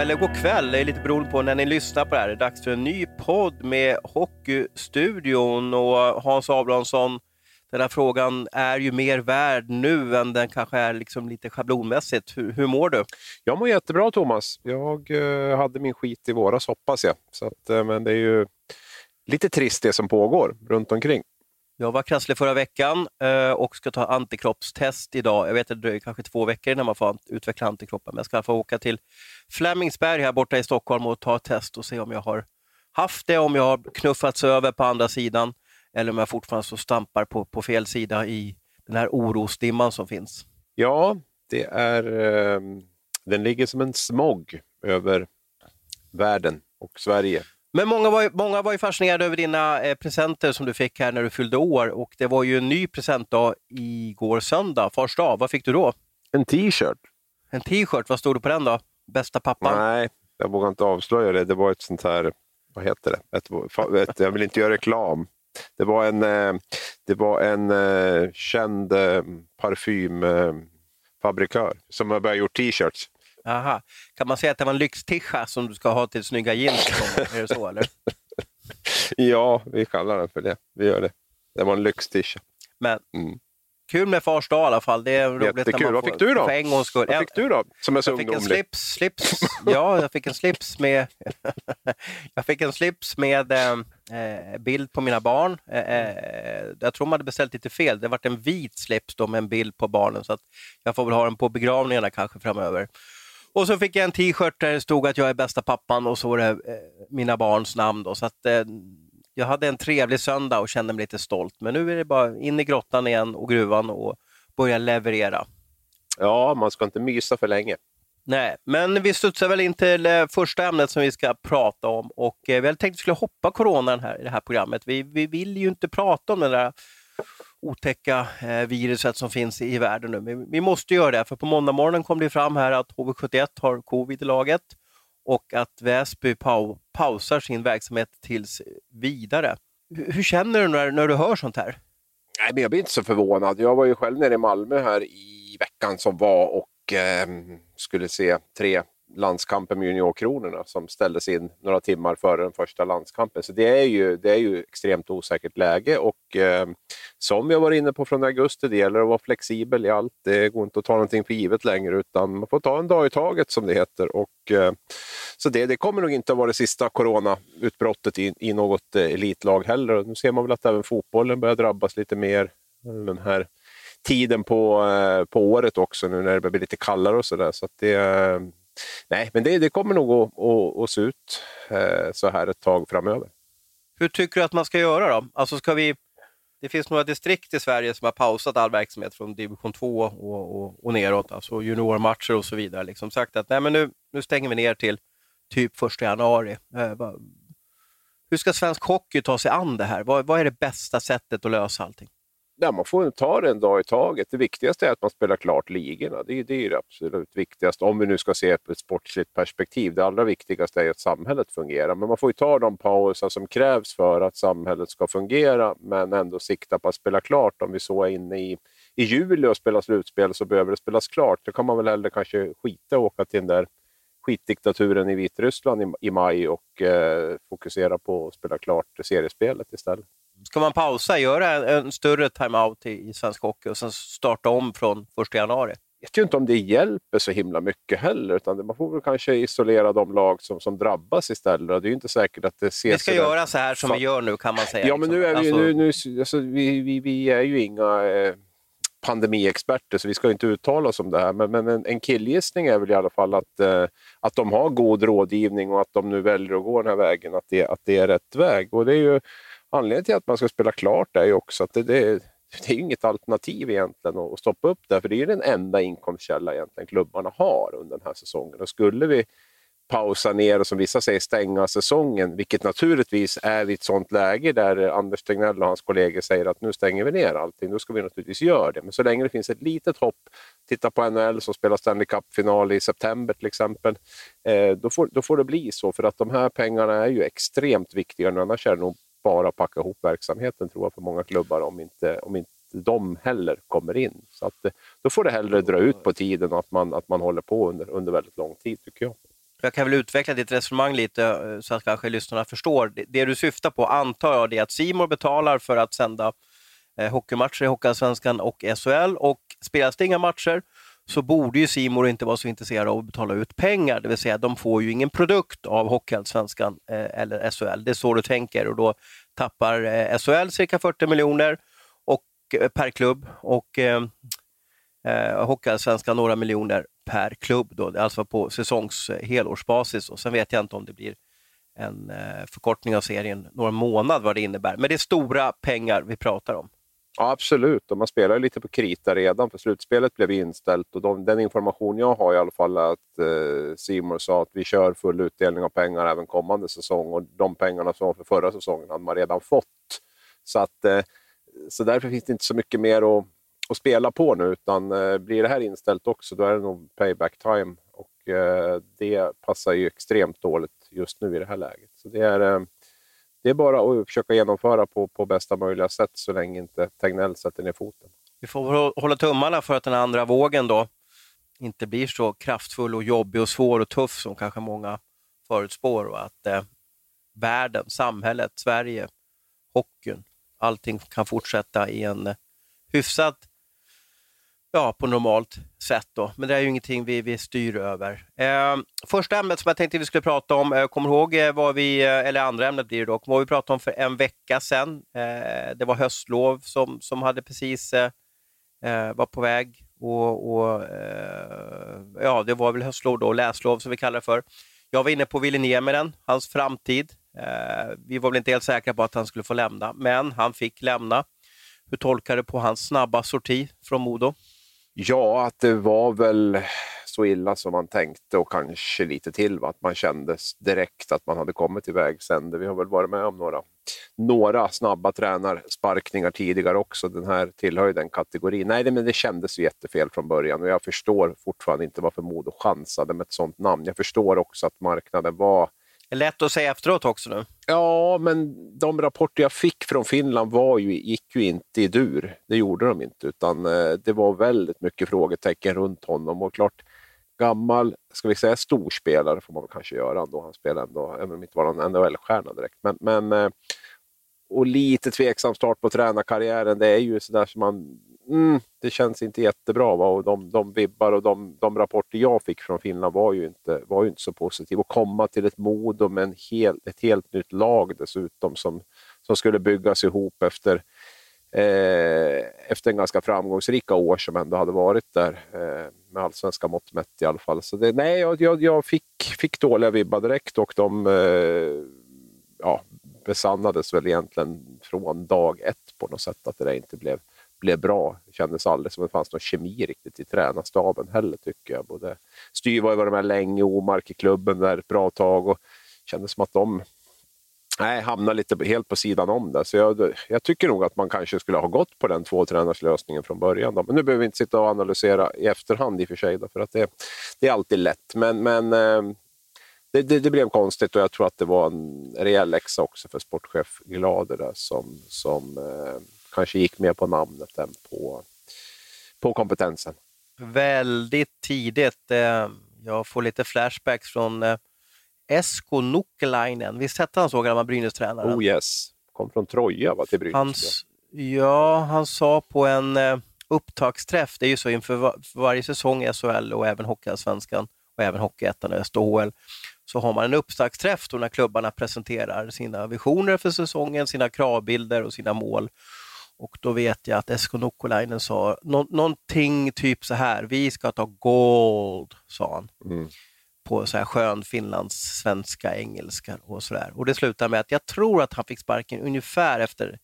eller god kväll. Det är lite beroende på när ni lyssnar på det här. Det är dags för en ny podd med Hockeystudion och eh, Hans Abrahamsson. Den här frågan är ju mer värd nu än den kanske är liksom lite schablonmässigt. Hur, hur mår du? Jag mår jättebra Thomas. Jag eh, hade min skit i våras hoppas jag. Så att, eh, men det är ju lite trist det som pågår runt omkring. Jag var krasslig förra veckan eh, och ska ta antikroppstest idag. Jag vet att det dröjer kanske två veckor innan man får utveckla antikroppar, men jag ska få åka till Flemingsberg här borta i Stockholm och ta ett test och se om jag har haft det, om jag har knuffats över på andra sidan eller om jag fortfarande så stampar på, på fel sida i den här orosdimman som finns. Ja, det är, eh, den ligger som en smog över världen och Sverige. Men många var, många var ju fascinerade över dina eh, presenter som du fick här när du fyllde år och det var ju en ny presentdag igår söndag, fars dag. Vad fick du då? En t-shirt. En t-shirt, vad stod det på den då? Bästa pappan? Nej, jag vågar inte avslöja det. Det var ett sånt här, vad heter det? Ett, ett, jag vill inte göra reklam. Det var en, eh, det var en uh, känd uh, parfymfabrikör som har börjat gjort t-shirts. Aha. Kan man säga att det var en lyxtischa som du ska ha till snygga jeans? är det så eller? ja, vi kallar den för det. Vi gör det. Det var en lyxtischa. Men mm. Kul med fars dag i alla fall. Det är roligt Jättekul. Vad fick du då? För en gångs skull. Vad fick du då? Som är så jag fick en slips, slips. Ja, jag fick en slips med, jag fick en slips med eh, bild på mina barn. Eh, eh, jag tror de hade beställt lite fel. Det var en vit slips då med en bild på barnen. Så att jag får väl ha den på begravningarna kanske framöver. Och så fick jag en t-shirt där det stod att jag är bästa pappan och så var det eh, mina barns namn. Då, så att, eh, jag hade en trevlig söndag och kände mig lite stolt. Men nu är det bara in i grottan igen och gruvan och börja leverera. Ja, man ska inte mysa för länge. Nej, men vi studsar väl in till eh, första ämnet som vi ska prata om. Och eh, vi hade tänkt att vi skulle hoppa coronan här i det här programmet. Vi, vi vill ju inte prata om det där otäcka eh, viruset som finns i världen nu. Men vi måste göra det, för på måndag morgonen kom det fram här att HV71 har covid i laget och att Väsby pau pausar sin verksamhet tills vidare. Hur, hur känner du när, när du hör sånt här? Nej, men jag blir inte så förvånad. Jag var ju själv nere i Malmö här i veckan som var och eh, skulle se tre landskampen med juniorkronorna som ställdes in några timmar före den första landskampen. Så det är ju, det är ju extremt osäkert läge och eh, som jag var inne på från augusti, det gäller att vara flexibel i allt. Det går inte att ta någonting för givet längre utan man får ta en dag i taget som det heter. Och, eh, så det, det kommer nog inte att vara det sista coronautbrottet i, i något eh, elitlag heller. Nu ser man väl att även fotbollen börjar drabbas lite mer den här tiden på, eh, på året också nu när det börjar bli lite kallare och sådär. Så, så det, eh, nej, men det, det kommer nog att, att, att se ut eh, så här ett tag framöver. Hur tycker du att man ska göra då? Alltså ska vi, det finns några distrikt i Sverige som har pausat all verksamhet från division 2 och, och, och neråt, alltså juniormatcher och så vidare. Liksom sagt att nej, men nu, nu stänger vi ner till typ 1 januari. Eh, hur ska svensk hockey ta sig an det här? Vad, vad är det bästa sättet att lösa allting? Ja, man får ta det en dag i taget. Det viktigaste är att man spelar klart ligorna. Det, det är det absolut viktigaste, om vi nu ska se på ett sportsligt perspektiv. Det allra viktigaste är att samhället fungerar. Men man får ta de pauser som krävs för att samhället ska fungera, men ändå sikta på att spela klart. Om vi så är inne i, i juli och spelar slutspel så behöver det spelas klart. Då kan man väl hellre kanske skita och åka till den där skitdiktaturen i Vitryssland i, i maj och eh, fokusera på att spela klart seriespelet istället. Ska man pausa, göra en större timeout i, i svensk hockey och sen starta om från 1 januari? Jag vet ju inte om det hjälper så himla mycket heller, utan man får väl kanske isolera de lag som, som drabbas istället. Det är ju inte säkert att det ses... Vi ska göra så här som vi gör nu kan man säga. Ja, men nu är vi, nu, nu, alltså, vi, vi, vi är ju inga eh, pandemiexperter, så vi ska inte uttala oss om det här. Men, men en, en killgissning är väl i alla fall att, eh, att de har god rådgivning och att de nu väljer att gå den här vägen, att det, att det är rätt väg. Och det är ju anledningen till att man ska spela klart är ju också att det, det, det är inget alternativ egentligen att stoppa upp det, för det är den enda inkomstkälla egentligen klubbarna har under den här säsongen. Och skulle vi pausa ner och som vissa säger stänga säsongen, vilket naturligtvis är i ett sådant läge där Anders Tegnell och hans kollegor säger att nu stänger vi ner allting, då ska vi naturligtvis göra det. Men så länge det finns ett litet hopp, titta på NHL som spelar Stanley Cup-final i september till exempel, eh, då, får, då får det bli så för att de här pengarna är ju extremt viktiga, nu, annars är det nog bara packa ihop verksamheten tror jag för många klubbar om inte, om inte de heller kommer in. Så att, eh, då får det hellre dra ut på tiden och att man, att man håller på under, under väldigt lång tid tycker jag. Jag kan väl utveckla ditt resonemang lite eh, så att kanske lyssnarna förstår. Det, du syftar på antar jag är att Simor betalar för att sända eh, hockeymatcher i Hockeyallsvenskan och SHL och spelas det inga matcher så borde ju Simor inte vara så intresserade av att betala ut pengar, det vill säga de får ju ingen produkt av Hockeyallsvenskan eh, eller SHL. Det är så du tänker och då tappar eh, SHL cirka 40 miljoner och, eh, per klubb och eh, eh, Hockeyallsvenskan några miljoner per klubb, då, alltså på säsongs eh, helårsbasis. Och sen vet jag inte om det blir en eh, förkortning av serien några månader vad det innebär. Men det är stora pengar vi pratar om. Ja, absolut, och man spelar ju lite på krita redan för slutspelet blev inställt. Och de, den information jag har i alla fall är att eh, Simon sa att vi kör full utdelning av pengar även kommande säsong. Och de pengarna som var för förra säsongen hade man redan fått. Så, att, eh, så därför finns det inte så mycket mer att, att spela på nu. Utan eh, blir det här inställt också då är det nog payback time. Och eh, det passar ju extremt dåligt just nu i det här läget. Så det är eh, det är bara att försöka genomföra på, på bästa möjliga sätt så länge inte Tegnell sätter ner foten. Vi får hålla tummarna för att den andra vågen då inte blir så kraftfull och jobbig och svår och tuff som kanske många förutspår och att eh, världen, samhället, Sverige, hockeyn, allting kan fortsätta i en hyfsat hyfsad ja, på normalt sätt. Då. Men det är ju ingenting vi, vi styr över. Eh, första ämnet som jag tänkte vi skulle prata om, eh, kommer ihåg eh, vad vi, eh, eller andra ämnet blir det då, vad vi pratade om för en vecka sedan. Eh, det var höstlov som, som hade precis eh, eh var på väg och, och ja, det var väl höstlov då, läslov som vi kallar det för. Jag var inne på Ville Nieminen, hans framtid. vi var väl inte helt säkra på att han skulle få lämna, men han fick lämna. Hur tolkar du på hans snabba sorti från Modo? Ja, att det var väl så illa som man tänkte och kanske lite till. Va? Att man kände direkt att man hade kommit till vägs ände. Vi har väl varit med om några, några snabba tränarsparkningar tidigare också. Den här tillhör ju den kategorin. Nej, men det kändes ju jättefel från början och jag förstår fortfarande inte varför Modo chansade med ett sånt namn. Jag förstår också att marknaden var lätt att säga efteråt också nu. Ja, men de rapporter jag fick från Finland var ju, gick ju inte i dur. Det gjorde de inte, utan eh, det var väldigt mycket frågetecken runt honom. Och klart, gammal, ska vi säga storspelare får man väl kanske göra ändå. Han spelade ändå, även om han inte var någon NHL-stjärna direkt. Men, men, eh, och lite tveksam start på tränarkarriären. Det är ju sådär som man mm, det känns inte jättebra. Va? Och de, de vibbar och de, de, rapporter jag fick från Finland var ju inte, var ju inte så positiva. Att komma till ett Modo med en hel, ett helt nytt lag dessutom som, som skulle byggas ihop efter, eh, efter en ganska framgångsrika år som ändå hade varit där. Eh, med allsvenska mått mätt i alla fall. Så det, nej, jag, jag, jag fick, fick dåliga vibbar direkt och de eh, ja, besannades väl egentligen från dag ett på något sätt att det där inte blev blev bra. Det kändes aldrig som det fanns någon kemi riktigt i tränarstaben heller tycker jag. Både Styr var ju varit med länge, Omark i klubben där ett bra tag och kändes som att de nej, hamnade lite helt på sidan om det. Så jag, jag, tycker nog att man kanske skulle ha gått på den tvåtränarslösningen från början. Då. Men nu behöver vi inte sitta och analysera i efterhand i och för sig, då, för att det, det är alltid lätt. Men, men eh, det, det, det, blev konstigt och jag tror att det var en rejäl läxa också för sportchef Glader där som, som eh, kanske gick mer på namnet än på, på kompetensen. Väldigt tidigt. Eh, jag får lite flashbacks från eh, Esko Nukkelainen. Visst hette han så, gamla Brynäs-tränaren? Oh yes, kom från Troja va, till Brynäs. Hans, ja, han sa på en eh, upptaktsträff, det är ju så inför var, för varje säsong i SHL och även Hockeyallsvenskan och även Hockeyettan och SHL så har man en upptaktsträff då när klubbarna presenterar sina visioner för säsongen, sina kravbilder och sina mål. Och då vet jag att Esko Nukkolainen sa nå någonting typ så här, vi ska ta gold, sa han. Mm. På så här skön finlands svenska, engelska och sådär. Och det slutade med att jag tror att han fick sparken ungefär efter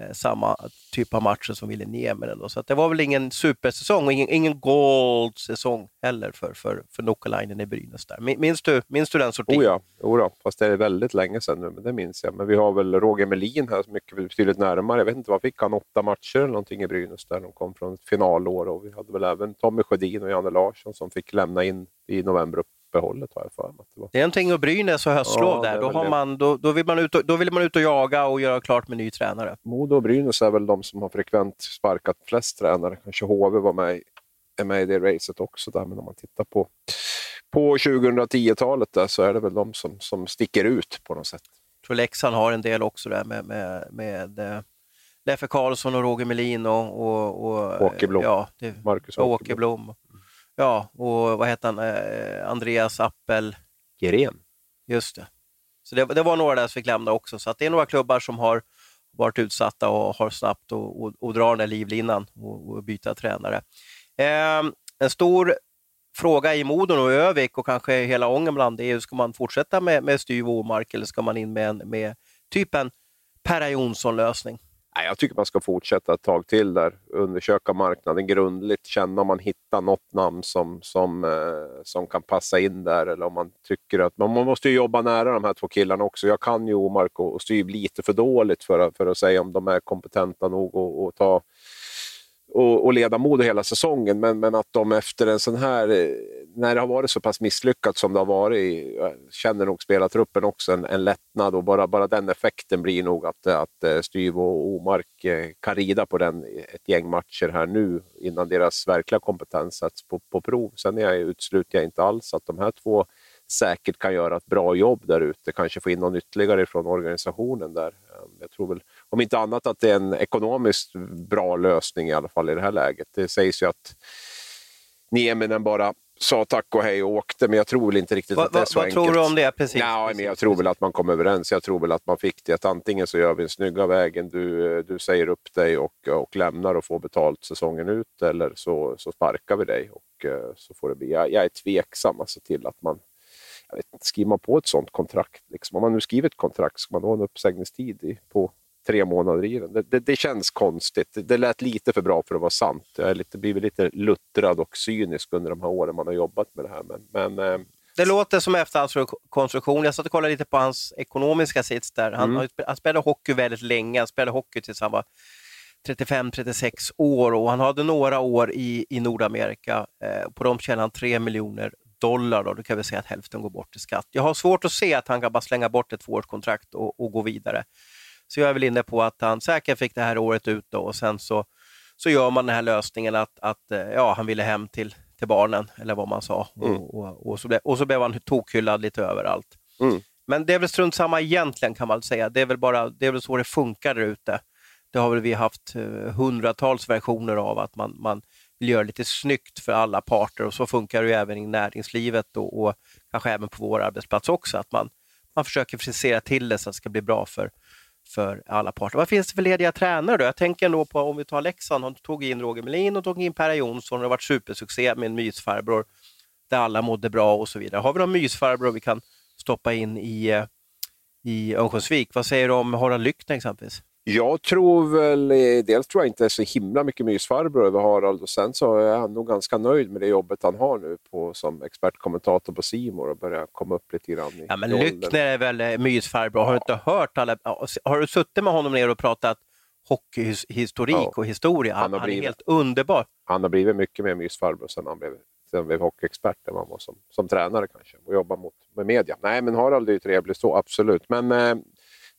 Eh, samma typ av matcher som Ville Nieminen. Så det var väl ingen supersäsong och ingen, ingen gold-säsong heller för, för, för Nukkalainen i Brynäs. Där. Minns, du, minns du den sortingen? Oh ja, oh ja, fast det är väldigt länge sedan nu, men det minns jag. Men vi har väl Roger Melin här, mycket betydligt närmare. Jag vet inte, vad fick han? Åtta matcher eller någonting i Brynäs där de kom från ett finalår. Och vi hade väl även Tommy Sjödin och Janne Larsson som fick lämna in i november uppehållet har jag för mig. Det, var. det är någonting med Brynäs och höstlov ja, där. Då, har man, då, då, vill man ut och, då vill man ut och jaga och göra klart med ny tränare. Modo och Brynäs är väl de som har frekvent sparkat flest tränare. Kanske HV var med är med i det racet också. Där. Men om man tittar på, på 2010-talet där, så är det väl de som, som sticker ut på något sätt. Jag tror Leksand har en del också där med, med, med eh, Leffe Karlsson och Roger Melin och, och, och Åke Blom. Ja, det, Marcus och. Åke Blom. Ja, och vad heter han? Eh, Andreas Appel. Gren. Just det. Så det, det var några där som fick lämna också. Så det är några klubbar som har varit utsatta och har snabbt och, och, och drar den där livlinan och, och byta tränare. Eh, en stor fråga i Modo och Övik och kanske hela Ångermanland är ju, ska man fortsätta med, med Styv och Omark eller ska man in med, en, med typ en Perra Jonsson-lösning? Nej, jag tycker man ska fortsätta ett tag till där. Undersöka marknaden grundligt, känna om man hittar något namn som, som, eh, som kan passa in där. Eller om man tycker att man, man måste ju jobba nära de här två killarna också. Jag kan ju Omark och, och Styv lite för dåligt för, att- för att säga om de är kompetenta nog att ta och, och leda Modo hela säsongen. Men, men att de efter en sån här, eh, när det har varit så pass misslyckat som det har varit, eh, jag känner nog spelartruppen också en, en lättnad och bara, bara den effekten blir nog att, att eh, Styv och Omark kan rida på den ett gäng matcher här nu innan deras verkliga kompetens sätts på, på prov. Sen är jag, utesluter jag inte alls att de här två säkert kan göra ett bra jobb där ute, kanske få in någon ytterligare från organisationen där. Jag tror väl, om inte annat, att det är en ekonomiskt bra lösning i alla fall i det här läget. Det sägs ju att Nieminen bara sa tack och hej och åkte, men jag tror väl inte riktigt Vad, att det är vad, så vad enkelt. tror du om det? Precis, men precis, jag tror väl att man kom överens. Jag tror väl att man fick det. Att antingen så gör vi en snygga vägen, du, du säger upp dig och, och lämnar och får betalt säsongen ut, eller så, så sparkar vi dig och eh, så får det bli. Jag, jag är tveksam alltså till att man jag vet skriver man på ett sånt kontrakt, liksom, om man nu skriver ett kontrakt, ska man då ha en uppsägningstid på tre månader i den? Det, det, det känns konstigt. Det, det lät lite för bra för att vara sant. Jag lite, blivit lite luttrad och cynisk under de här åren man har jobbat med det här. Men, men eh, Det låter som efterhandskonstruktion. Jag satt och kollade lite på hans ekonomiska sits där. Han, Mm. har han spelade hockey väldigt länge. Han spelade hockey tills han var 35-36 år och han hade några år i, i Nordamerika. Eh, på dem tjänade han 3 miljoner dollar. Då. då kan vi säga att hälften går bort i skatt. Jag har svårt att se att han kan bara slänga bort ett tvåårskontrakt och, och gå vidare. Så jag är väl inne på att han säkert fick det här året ut då, och sen så, så gör man den här lösningen att, att eh, ja, han ville hem till, till barnen, eller vad man sa. Mm. Och, och, och, så blev, och så blev han tokhyllad lite överallt. Mm. Men det är väl strunt samma egentligen kan man säga. Det är väl, bara, det är väl så det funkar där ute. Det har väl vi haft eh, hundratals versioner av att man, man vill göra lite snyggt för alla parter och så funkar det ju även i näringslivet och, och kanske även på vår arbetsplats också. Att man, man försöker frisera till det så att det ska bli bra för, för alla parter. Vad finns det för lediga tränare då? Jag tänker ändå på, om vi tar Leksand, de tog in Roger Melin och tog in Perra Jonsson och det har varit supersuccé med en mysfarbror där alla mådde bra och så vidare. Har vi någon mysfarbror vi kan stoppa in i, eh, i Örnsköldsvik? Vad säger du om Harald Lyckner exempelvis? Jag tror väl, eh, dels tror jag inte så himla mycket mysfarbror över Harald och sen så är han nog ganska nöjd med det jobbet han har nu på, som expertkommentator på Simor och börjar komma upp lite grann i Ja, men. Lyckner är väl eh, mysfarbror. Har du inte hört alla... ja, Har du suttit med honom ner och pratat hockeyhistorik Ja. och historia? Han, Han han är helt underbar. Han har blivit mycket mer mysfarbror sen han blev, sen blev hockeyexpert än han var som, som tränare kanske och jobbar mot, med media. Nej, men Harald är ju trevlig så, absolut. Men, eh,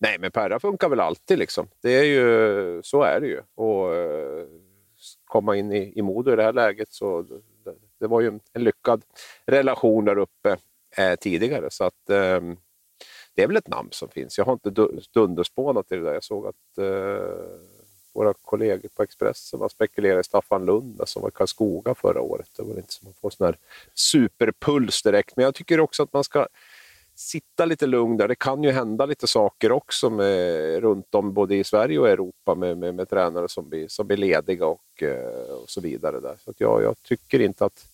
nej, men Perra funkar väl alltid liksom. Det är ju, så är det ju. Och eh, komma in i, i Modo i det här läget så det, det var ju en, lyckad relation där uppe eh, tidigare. Så att eh, det är väl ett namn som finns. Jag har inte dunderspånat i det där. Jag såg att eh, våra kollegor på Expressen har spekulerade i Staffan Lund som var i Karlskoga förra året. Det var inte som att få sån här superpuls direkt. Men jag tycker också att man ska sitta lite lugn där. Det kan ju hända lite saker också med, runt om både i Sverige och Europa med, med, med tränare som blir, som blir lediga och, eh, och så vidare. Där. Så att jag, jag tycker inte att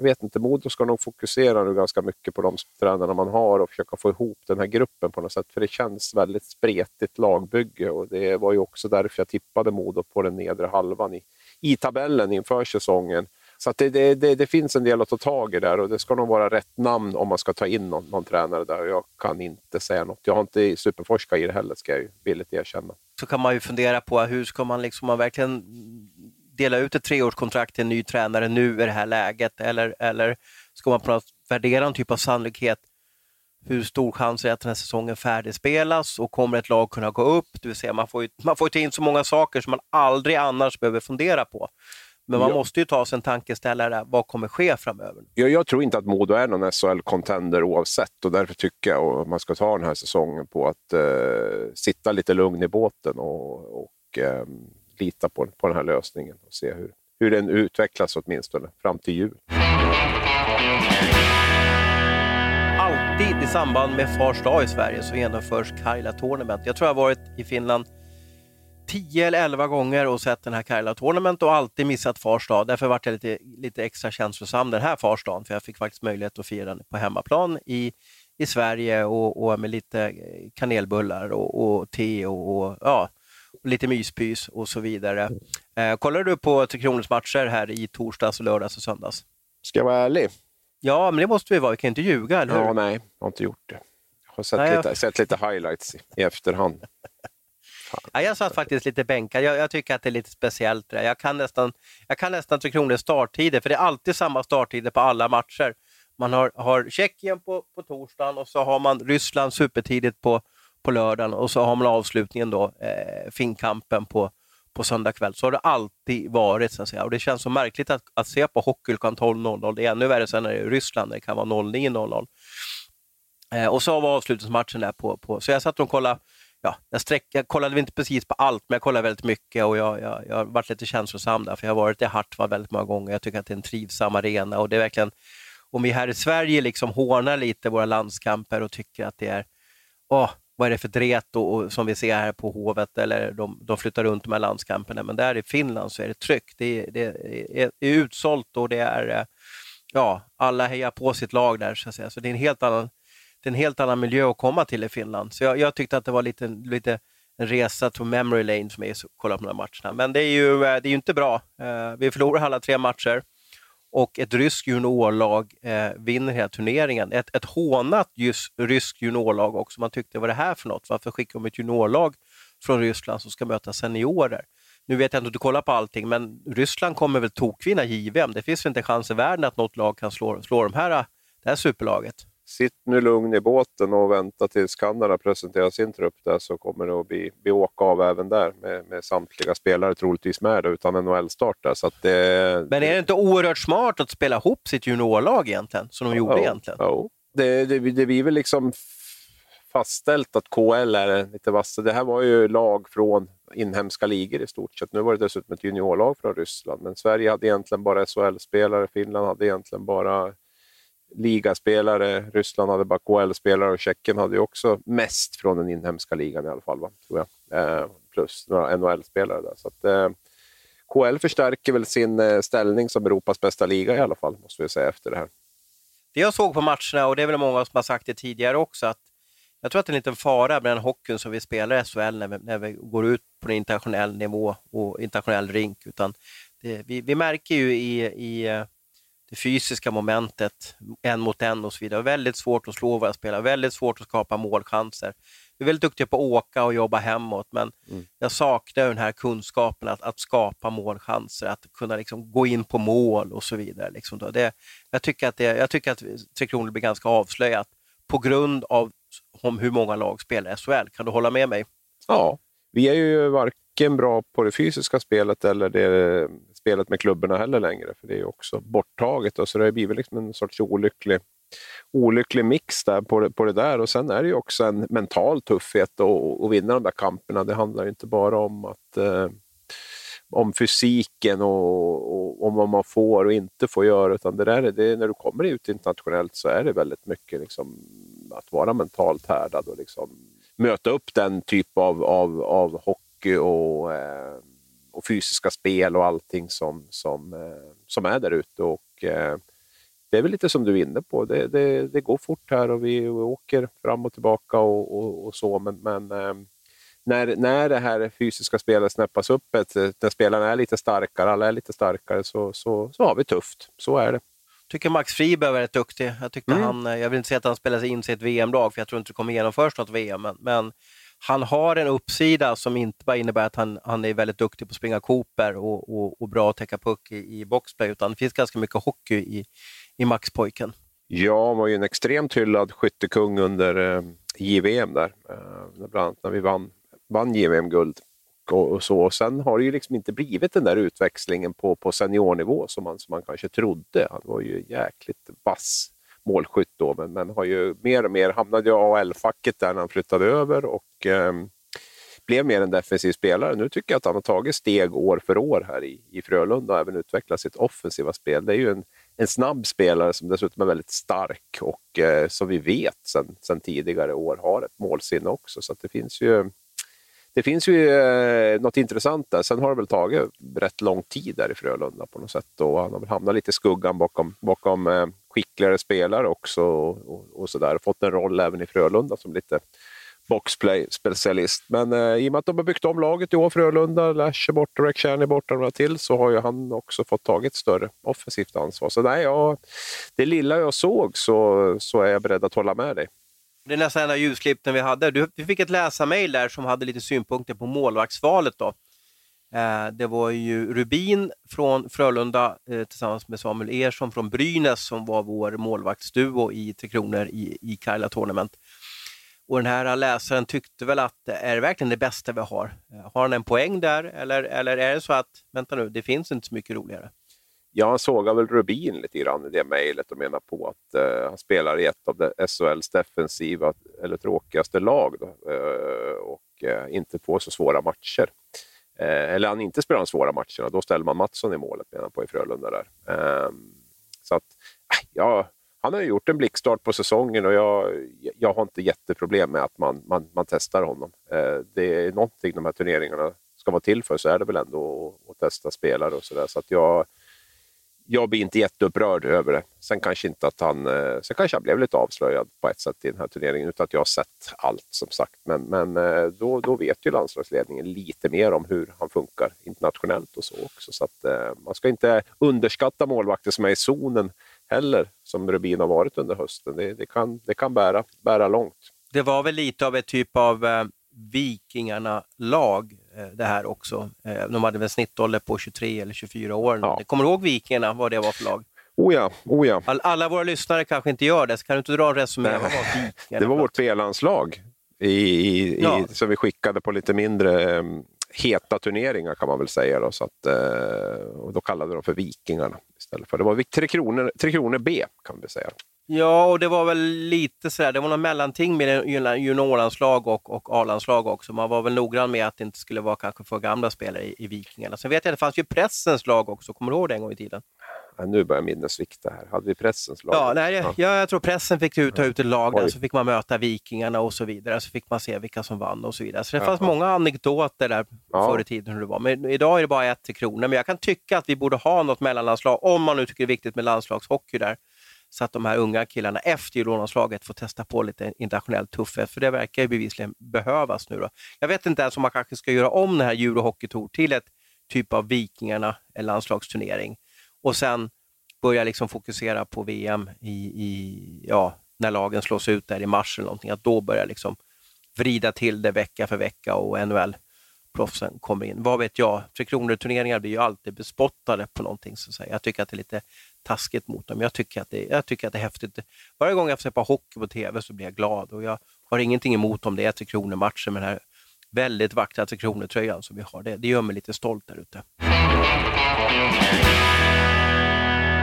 jag vet inte, Modo ska nog fokusera nu ganska mycket på de tränarna man har och försöka få ihop den här gruppen på något sätt. För det känns väldigt spretigt lagbygge och det var ju också därför jag tippade Modo på den nedre halvan i, i tabellen inför säsongen. Så att det, det, det, det finns en del att ta tag i där och det ska nog vara rätt namn om man ska ta in någon, någon tränare där. Jag kan inte säga något. Jag har inte superforskat i det heller, ska jag ju villigt erkänna. Så kan man ju fundera på hur ska man liksom man verkligen dela ut ett treårskontrakt till en ny tränare nu i det här läget? Eller, eller ska man på något värdera en typ av sannolikhet? Hur stor chans är det att den här säsongen färdigspelas och kommer ett lag kunna gå upp? Det vill säga man får ju, man får ju ta in så många saker som man aldrig annars behöver fundera på. Men man Ja. måste ju ta sig en tankeställare, vad kommer ske framöver? Jag, jag tror inte att Modo är någon SHL-contender oavsett och därför tycker jag att man ska ta den här säsongen på att eh, sitta lite lugn i båten och, och eh, lita på, på den här lösningen och se hur, hur den utvecklas åtminstone fram till jul. Alltid i samband med Fars dag i Sverige så genomförs Kaila Tournament. Jag tror jag har varit i Finland 10 eller 11 gånger och sett den här Kaila Tournament och alltid missat Fars dag. Därför vart jag lite, lite extra känslosam den här Fars dagen, för jag fick faktiskt möjlighet att fira den på hemmaplan i, i Sverige och, och med lite eh, kanelbullar och, och te och, och, ja, och lite myspys och så vidare. Eh, kollar du på Tre Kronors matcher här i torsdags, och lördags och söndags? Ska jag vara ärlig? Ja, men det måste vi vara. Vi kan inte ljuga, eller hur? Ja, nej, jag har inte gjort det. Jag har sett, Nej, jag- lite, sett lite highlights i efterhand. Ja, jag satt faktiskt lite bänkad. Jag, jag tycker att det är lite speciellt. Det. Jag kan nästan, jag kan nästan Tre Kronors starttider, för det är alltid samma starttider på alla matcher. Man har, har Tjeckien på, på torsdagen och så har man Ryssland supertidigt på, på lördagen och så har man avslutningen då, eh, Finnkampen på, på söndag kväll. Så har det alltid varit. Så att säga. Och Det känns så märkligt att, att se på hockey klockan 12.00. Det är ännu värre sen när det är Ryssland, det kan vara 09.00. Eh, och så var avslutningsmatchen där på, på... Så jag satt och kollade ja, jag, sträck, jag kollade inte precis på allt, men jag kollade väldigt mycket och jag, jag, jag har varit lite känslosam där, för jag har varit i Hartwall väldigt många gånger. Jag tycker att det är en trivsam arena och det är verkligen, om vi här i Sverige liksom hånar lite våra landskamper och tycker att det är, åh, vad är det för dret och, och, som vi ser här på Hovet, eller de, de flyttar runt de här landskamperna, men där i Finland så är det tryck. Det, är- det är, är utsålt och det är, eh, ja, alla hejar på sitt lag där, så att säga. Så det är en helt annan det är en helt annan miljö att komma till i Finland. Så jag, jag tyckte att det var lite, lite en resa to memory lane för mig att kolla på de här matcherna. Men det är ju, eh, det är ju inte bra. Eh, vi förlorar alla tre matcher och ett ryskt juniorlag eh, vinner hela turneringen. Ett, ett hånat just ryskt juniorlag också. Man tyckte, vad är det här för något? Varför skickar de ett juniorlag från Ryssland som ska möta seniorer? Nu vet jag inte om du kollar på allting, men Ryssland kommer väl tokvinna JVM. Det finns väl inte en chans i världen att något lag kan slå, slå de här, eh, det här superlaget. Sitt nu lugn i båten och vänta tills Kanada presenterar sin trupp där så kommer det att bli, bli åka av även där med, med samtliga spelare troligtvis med utan NHL-start där. Så det, Men är det inte oerhört smart att spela ihop sitt juniorlag egentligen, som de gjorde Jo, egentligen? Jo. Det, det, det blir väl liksom fastställt att KL är lite vassa. Det här var ju lag från inhemska ligor i stort sett. Nu var det dessutom ett juniorlag från Ryssland, men Sverige hade egentligen bara SHL-spelare, Finland hade egentligen bara ligaspelare, Ryssland hade bara KL-spelare och Tjeckien hade ju också mest från den inhemska ligan i alla fall, va? tror jag. Eh, plus några NHL-spelare där. Så att, eh, KL förstärker väl sin eh, ställning som Europas bästa liga i alla fall, måste vi säga efter det här. Det jag såg på matcherna, och det är väl många som har sagt det tidigare också, att jag tror att det är en liten fara med den hockeyn som vi spelar i SHL när vi, när vi går ut på en internationell nivå och internationell rink. Utan det, vi, vi märker ju i, i eh, det fysiska momentet, en mot en och så vidare. Väldigt svårt att slå våra spelare, väldigt svårt att skapa målchanser. Vi är väldigt duktiga på att åka och jobba hemåt, men Mm. jag saknar den här kunskapen att, att skapa målchanser, att kunna liksom gå in på mål och så vidare. Liksom. Det, jag, tycker att det, jag tycker att Tre Kronor blir ganska avslöjat på grund av om hur många lag spelar SHL. Kan du hålla med mig? Ja, vi är ju varken bra på det fysiska spelet eller det spelet med klubborna heller längre, för det är ju också borttaget. Då, så det har blivit liksom en sorts olycklig, olycklig mix där på, det, på det där. Och sen är det ju också en mental tuffhet att att vinna de där kamperna. Det handlar ju inte bara om att eh, om fysiken och, och om vad man får och inte får göra, utan det där, är- det, när du kommer ut internationellt så är det väldigt mycket liksom, att vara mentalt härdad och liksom möta upp den typ av, av, av hockey och, eh, och fysiska spel och allting som, som, eh, som är där ute. Och, eh, det är väl lite som du är inne på, det, det, det går fort här och vi, åker fram och tillbaka och, och, och så, men, men eh, när, när det här fysiska spelet snäppas upp, när spelarna är lite starkare, alla är lite starkare, så, så, så har vi tufft. Så är det. tycker Max Friberg var rätt duktig. Jag, tyckte Mm. han, jag vill inte säga att han spelar sig in sig i ett VM-lag, för jag tror inte det kommer genomföras något VM, men, men han har en uppsida som inte bara innebär att han, han är väldigt duktig på att springa Cooper och, och, och bra att täcka puck i, i boxplay, utan det finns ganska mycket hockey i, i Max-pojken. han var ju en extremt hyllad skyttekung under eh, JVM där, eh, bland annat när vi vann, vann JVM-guld. och, och, så. Och sen har det ju liksom inte blivit den där utväxlingen på, på seniornivå som man, som man kanske trodde. Han var ju jäkligt vass målskytt då, men, men har ju mer och mer hamnat i AL-facket där när han flyttade över och eh, blev mer en defensiv spelare. Nu tycker jag att han har tagit steg år för år här i, i Frölunda och även utvecklat sitt offensiva spel. Det är ju en, en snabb spelare som dessutom är väldigt stark och eh, som vi vet sedan sen tidigare år har ett målsinne också. Så det finns ju det finns ju eh, något intressant där. Sen har det väl tagit rätt lång tid där i Frölunda på något sätt och han har väl hamnat lite i skuggan bakom, bakom eh, skickligare spelare också och, och, och sådär. Fått en roll även i Frölunda som lite boxplay-specialist. Men eh, i och med att de har byggt om laget i år, Frölunda, Lash är borta, Rek är borta och några till, så har ju han också fått tagit större offensivt ansvar. Så nej, ja, det lilla jag såg så, så är jag beredd att hålla med dig. Det är nästan enda ljusklippen vi hade. Du, vi fick ett läsarmail där som hade lite synpunkter på målvaktsvalet. Då. Eh, det var ju Rubin från Frölunda eh, tillsammans med Samuel Ersson från Brynäs som var vår målvaktsduo i Tre Kronor i, i Karla Tournament. Och den här läsaren tyckte väl att eh, det är verkligen det bästa vi har. Har han en poäng där eller, eller är det så att, vänta nu, det finns inte så mycket roligare? Ja, han sågar väl Rubin lite grann i det mejlet och menar på att eh, han spelar i ett av SHLs defensiva eller tråkigaste lag då, eh, och eh, inte får så svåra matcher. Eh, eller han inte spelar de svåra matcherna, då ställer man Mattsson i målet menar på i Frölunda. Där. Ehm, så att, äh, ja, han har ju gjort en blickstart på säsongen och jag, jag har inte jätteproblem med att man, man, man testar honom. Eh, det är någonting de här turneringarna ska vara till för, så är det väl ändå att, att testa spelare och sådär. Så att jag jag blir inte jätteupprörd över det. Sen kanske, inte att han, eh, sen kanske jag blev lite avslöjad på ett sätt i den här turneringen utan att jag har sett allt som sagt. Men, men eh, då, då vet ju landslagsledningen lite mer om hur han funkar internationellt och så också. Så att, eh, man ska inte underskatta målvakter som är i zonen heller, som Rubin har varit under hösten. Det, det kan, det kan bära, bära långt. Det var väl lite av ett typ av Vikingarna-lag det här också. Eh, de hade väl snittålder på 23 eller 24 år. Ja. Kommer du ihåg Vikingarna, vad det var för lag? Oh ja, oh ja. alla våra lyssnare kanske inte gör det, så kan du inte dra en resumé? Det var vårt B-landslag ja. som vi skickade på lite mindre um, heta turneringar kan man väl säga. Då, så att, uh, och då kallade de för Vikingarna istället för. Det var Tre Kronor, Tre Kronor B kan vi säga. Ja, och det var väl lite sådär, det var något mellanting med juniorlandslag och, och A-landslag också. Man var väl noggrann med att det inte skulle vara kanske för gamla spelare i, i Vikingarna. Sen vet jag att det fanns ju pressens lag också, kommer du ihåg det en gång i tiden? Ja, nu börjar minnet svikta här. Hade vi pressens lag? Ja, nej, ja. jag tror pressen fick ta ut ett lag där, så fick man möta Vikingarna och så vidare. Så fick man se vilka som vann och så vidare. Så det fanns många anekdoter där ja. förr i tiden hur det var. Men idag är det bara ett till kronor. Men jag kan tycka att vi borde ha något mellanlandslag, om man nu tycker det är viktigt med landslagshockey där så att de här unga killarna efter juniorlandslaget får testa på lite internationell tuffhet, för det verkar ju bevisligen behövas nu. Då. Jag vet inte ens om man kanske ska göra om den här Euro Tour till ett typ av Vikingarna landslagsturnering och sen börja liksom fokusera på VM i, i, ja, när lagen slås ut där i mars eller någonting, att då börja liksom vrida till det vecka för vecka och NHL proffsen kommer in. Vad vet jag? Tre Kronor-turneringar blir ju alltid bespottade på någonting. Så Jag tycker att det är lite taskigt mot dem. Jag tycker att det, jag tycker att det är häftigt. Varje gång jag får se på hockey på TV så blir jag glad och jag har ingenting emot om det är Tre Kronor-matcher med den här väldigt vackra Tre Kronor-tröjan som vi har. Det, det gör mig lite stolt där ute.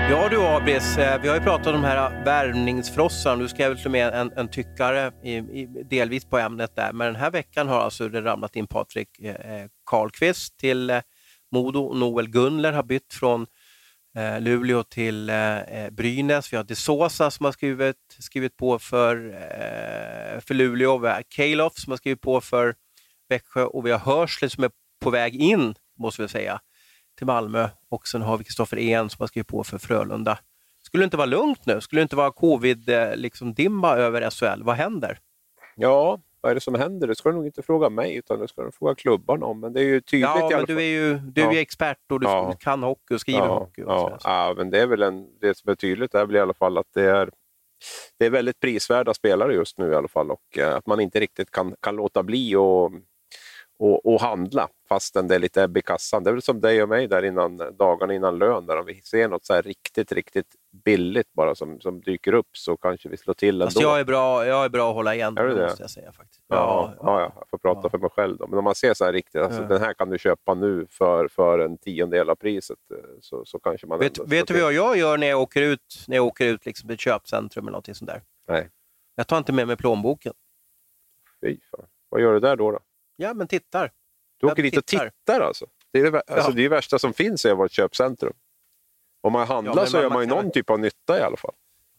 Ja du Abris, eh, vi har ju pratat om de här värvningsfrossarna. Du skrev väl med en, en tyckare i, i, delvis på ämnet där. Men den här veckan har alltså det ramlat in Patrik eh, eh Karlqvist till eh, Modo. Noel Gunler har bytt från eh, Luleå till eh, eh Brynäs. Vi har DeSosa som har skrivit, skrivit på för, eh, för Luleå. Vi har Kalof som har skrivit på för Växjö och vi har Hörsle som är på väg in, måste vi säga, till Malmö. Och sen har vi Kristoffer En som har skrivit på för Frölunda. Skulle det inte vara lugnt nu? Skulle det inte vara covid-dimma liksom, över SHL? Vad händer? Ja, vad är det som händer? Det ska du nog inte fråga mig, utan det ska du fråga klubbarna om. Men det är ju tydligt ja, i alla men du är ju, du är ju expert och du ja. kan hockey och skriver ja, hockey. Och ja. ja, men det är väl en, det som är tydligt är väl i alla fall att det är det är väldigt prisvärda spelare just nu i alla fall och eh, att man inte riktigt kan, kan låta bli och, och, och handla fastän det är lite ebb i kassan. Det är väl som dig och mig där innan dagarna innan lön, där om vi ser något så här riktigt, riktigt billigt bara som, som dyker upp så kanske vi slår till ändå. Fast jag är bra, jag är bra att hålla igen, Är det? måste jag säga. faktiskt. Ja, ja, ja, jag får prata Ja. för mig själv då. Men om man ser så här riktigt, alltså, den här kan du köpa nu för, för en tiondel av priset. eh, Så, så kanske man Vet, vet du vad jag gör när jag åker ut, när jag åker ut liksom till ett köpcentrum eller någonting sånt där? Nej. Jag tar inte med mig plånboken. Fy fan. Vad gör du där då? då? Ja, men tittar. Du åker dit och tittar. alltså? Det är det, alltså, Ja. det är det värsta som finns är att vara ett köpcentrum. Om man handlar men så man- gör man ju någon typ av nytta i alla fall.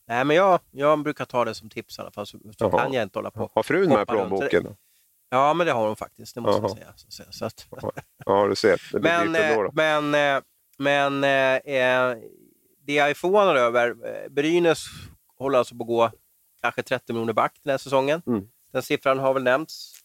Nej, men jag, jag brukar ta det som tips i alla fall, så, så kan jag inte hålla på. Har frun med runt. plånboken? Ja, men det har hon faktiskt, det måste Jaha. jag säga. Så, att, Ja, du ser. Men ändå. eh, men, eh, men eh, eh, det jag är förvånad över, Brynäs håller alltså på att gå kanske 30 miljoner back den här säsongen. Mm. Den siffran har väl nämnts.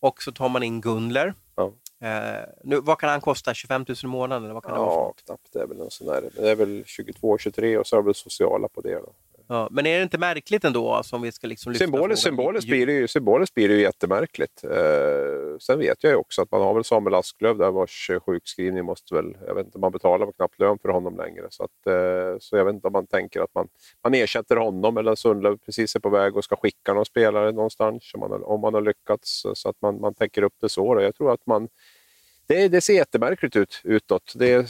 Och så tar man in Gunler. Ja. Eh, nu, vad kan han kosta? 25 000 i månaden? Eller vad kan det vara för Ja, knappt. Det är väl sån där. Det är väl 22, 23 och så har vi sociala på det. Då. Ja, men är det inte märkligt ändå? Alltså, om vi ska liksom Symboliskt, symboliskt, blir det ju, symboliskt blir det ju jättemärkligt. Eh, sen vet jag ju också att man har väl Samuel Asklöv där vars eh, sjukskrivning måste väl, jag vet inte, man betalar väl knappt lön för honom längre. Så, att, eh, så jag vet inte om man tänker att man, man ersätter honom eller Sundlöv precis är på väg och ska skicka någon spelare någonstans om man, om man har lyckats. Så att man, man täcker upp det så. Då. Jag tror att man, det, det ser jättemärkligt ut utåt. Det är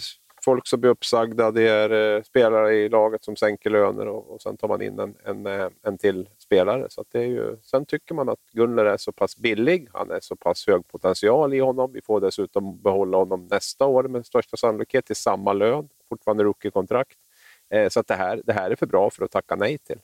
folk som blir uppsagda, det är eh, spelare i laget som sänker löner och, och sen tar man in en, en, eh, en till spelare. Så att det är ju, sen tycker man att Gunnar är så pass billig, han är så pass hög potential i honom. Vi får dessutom behålla honom nästa år med största sannolikhet till samma lön, fortfarande rookie-kontrakt. Eh, så att det här, det här är för bra för att tacka nej till.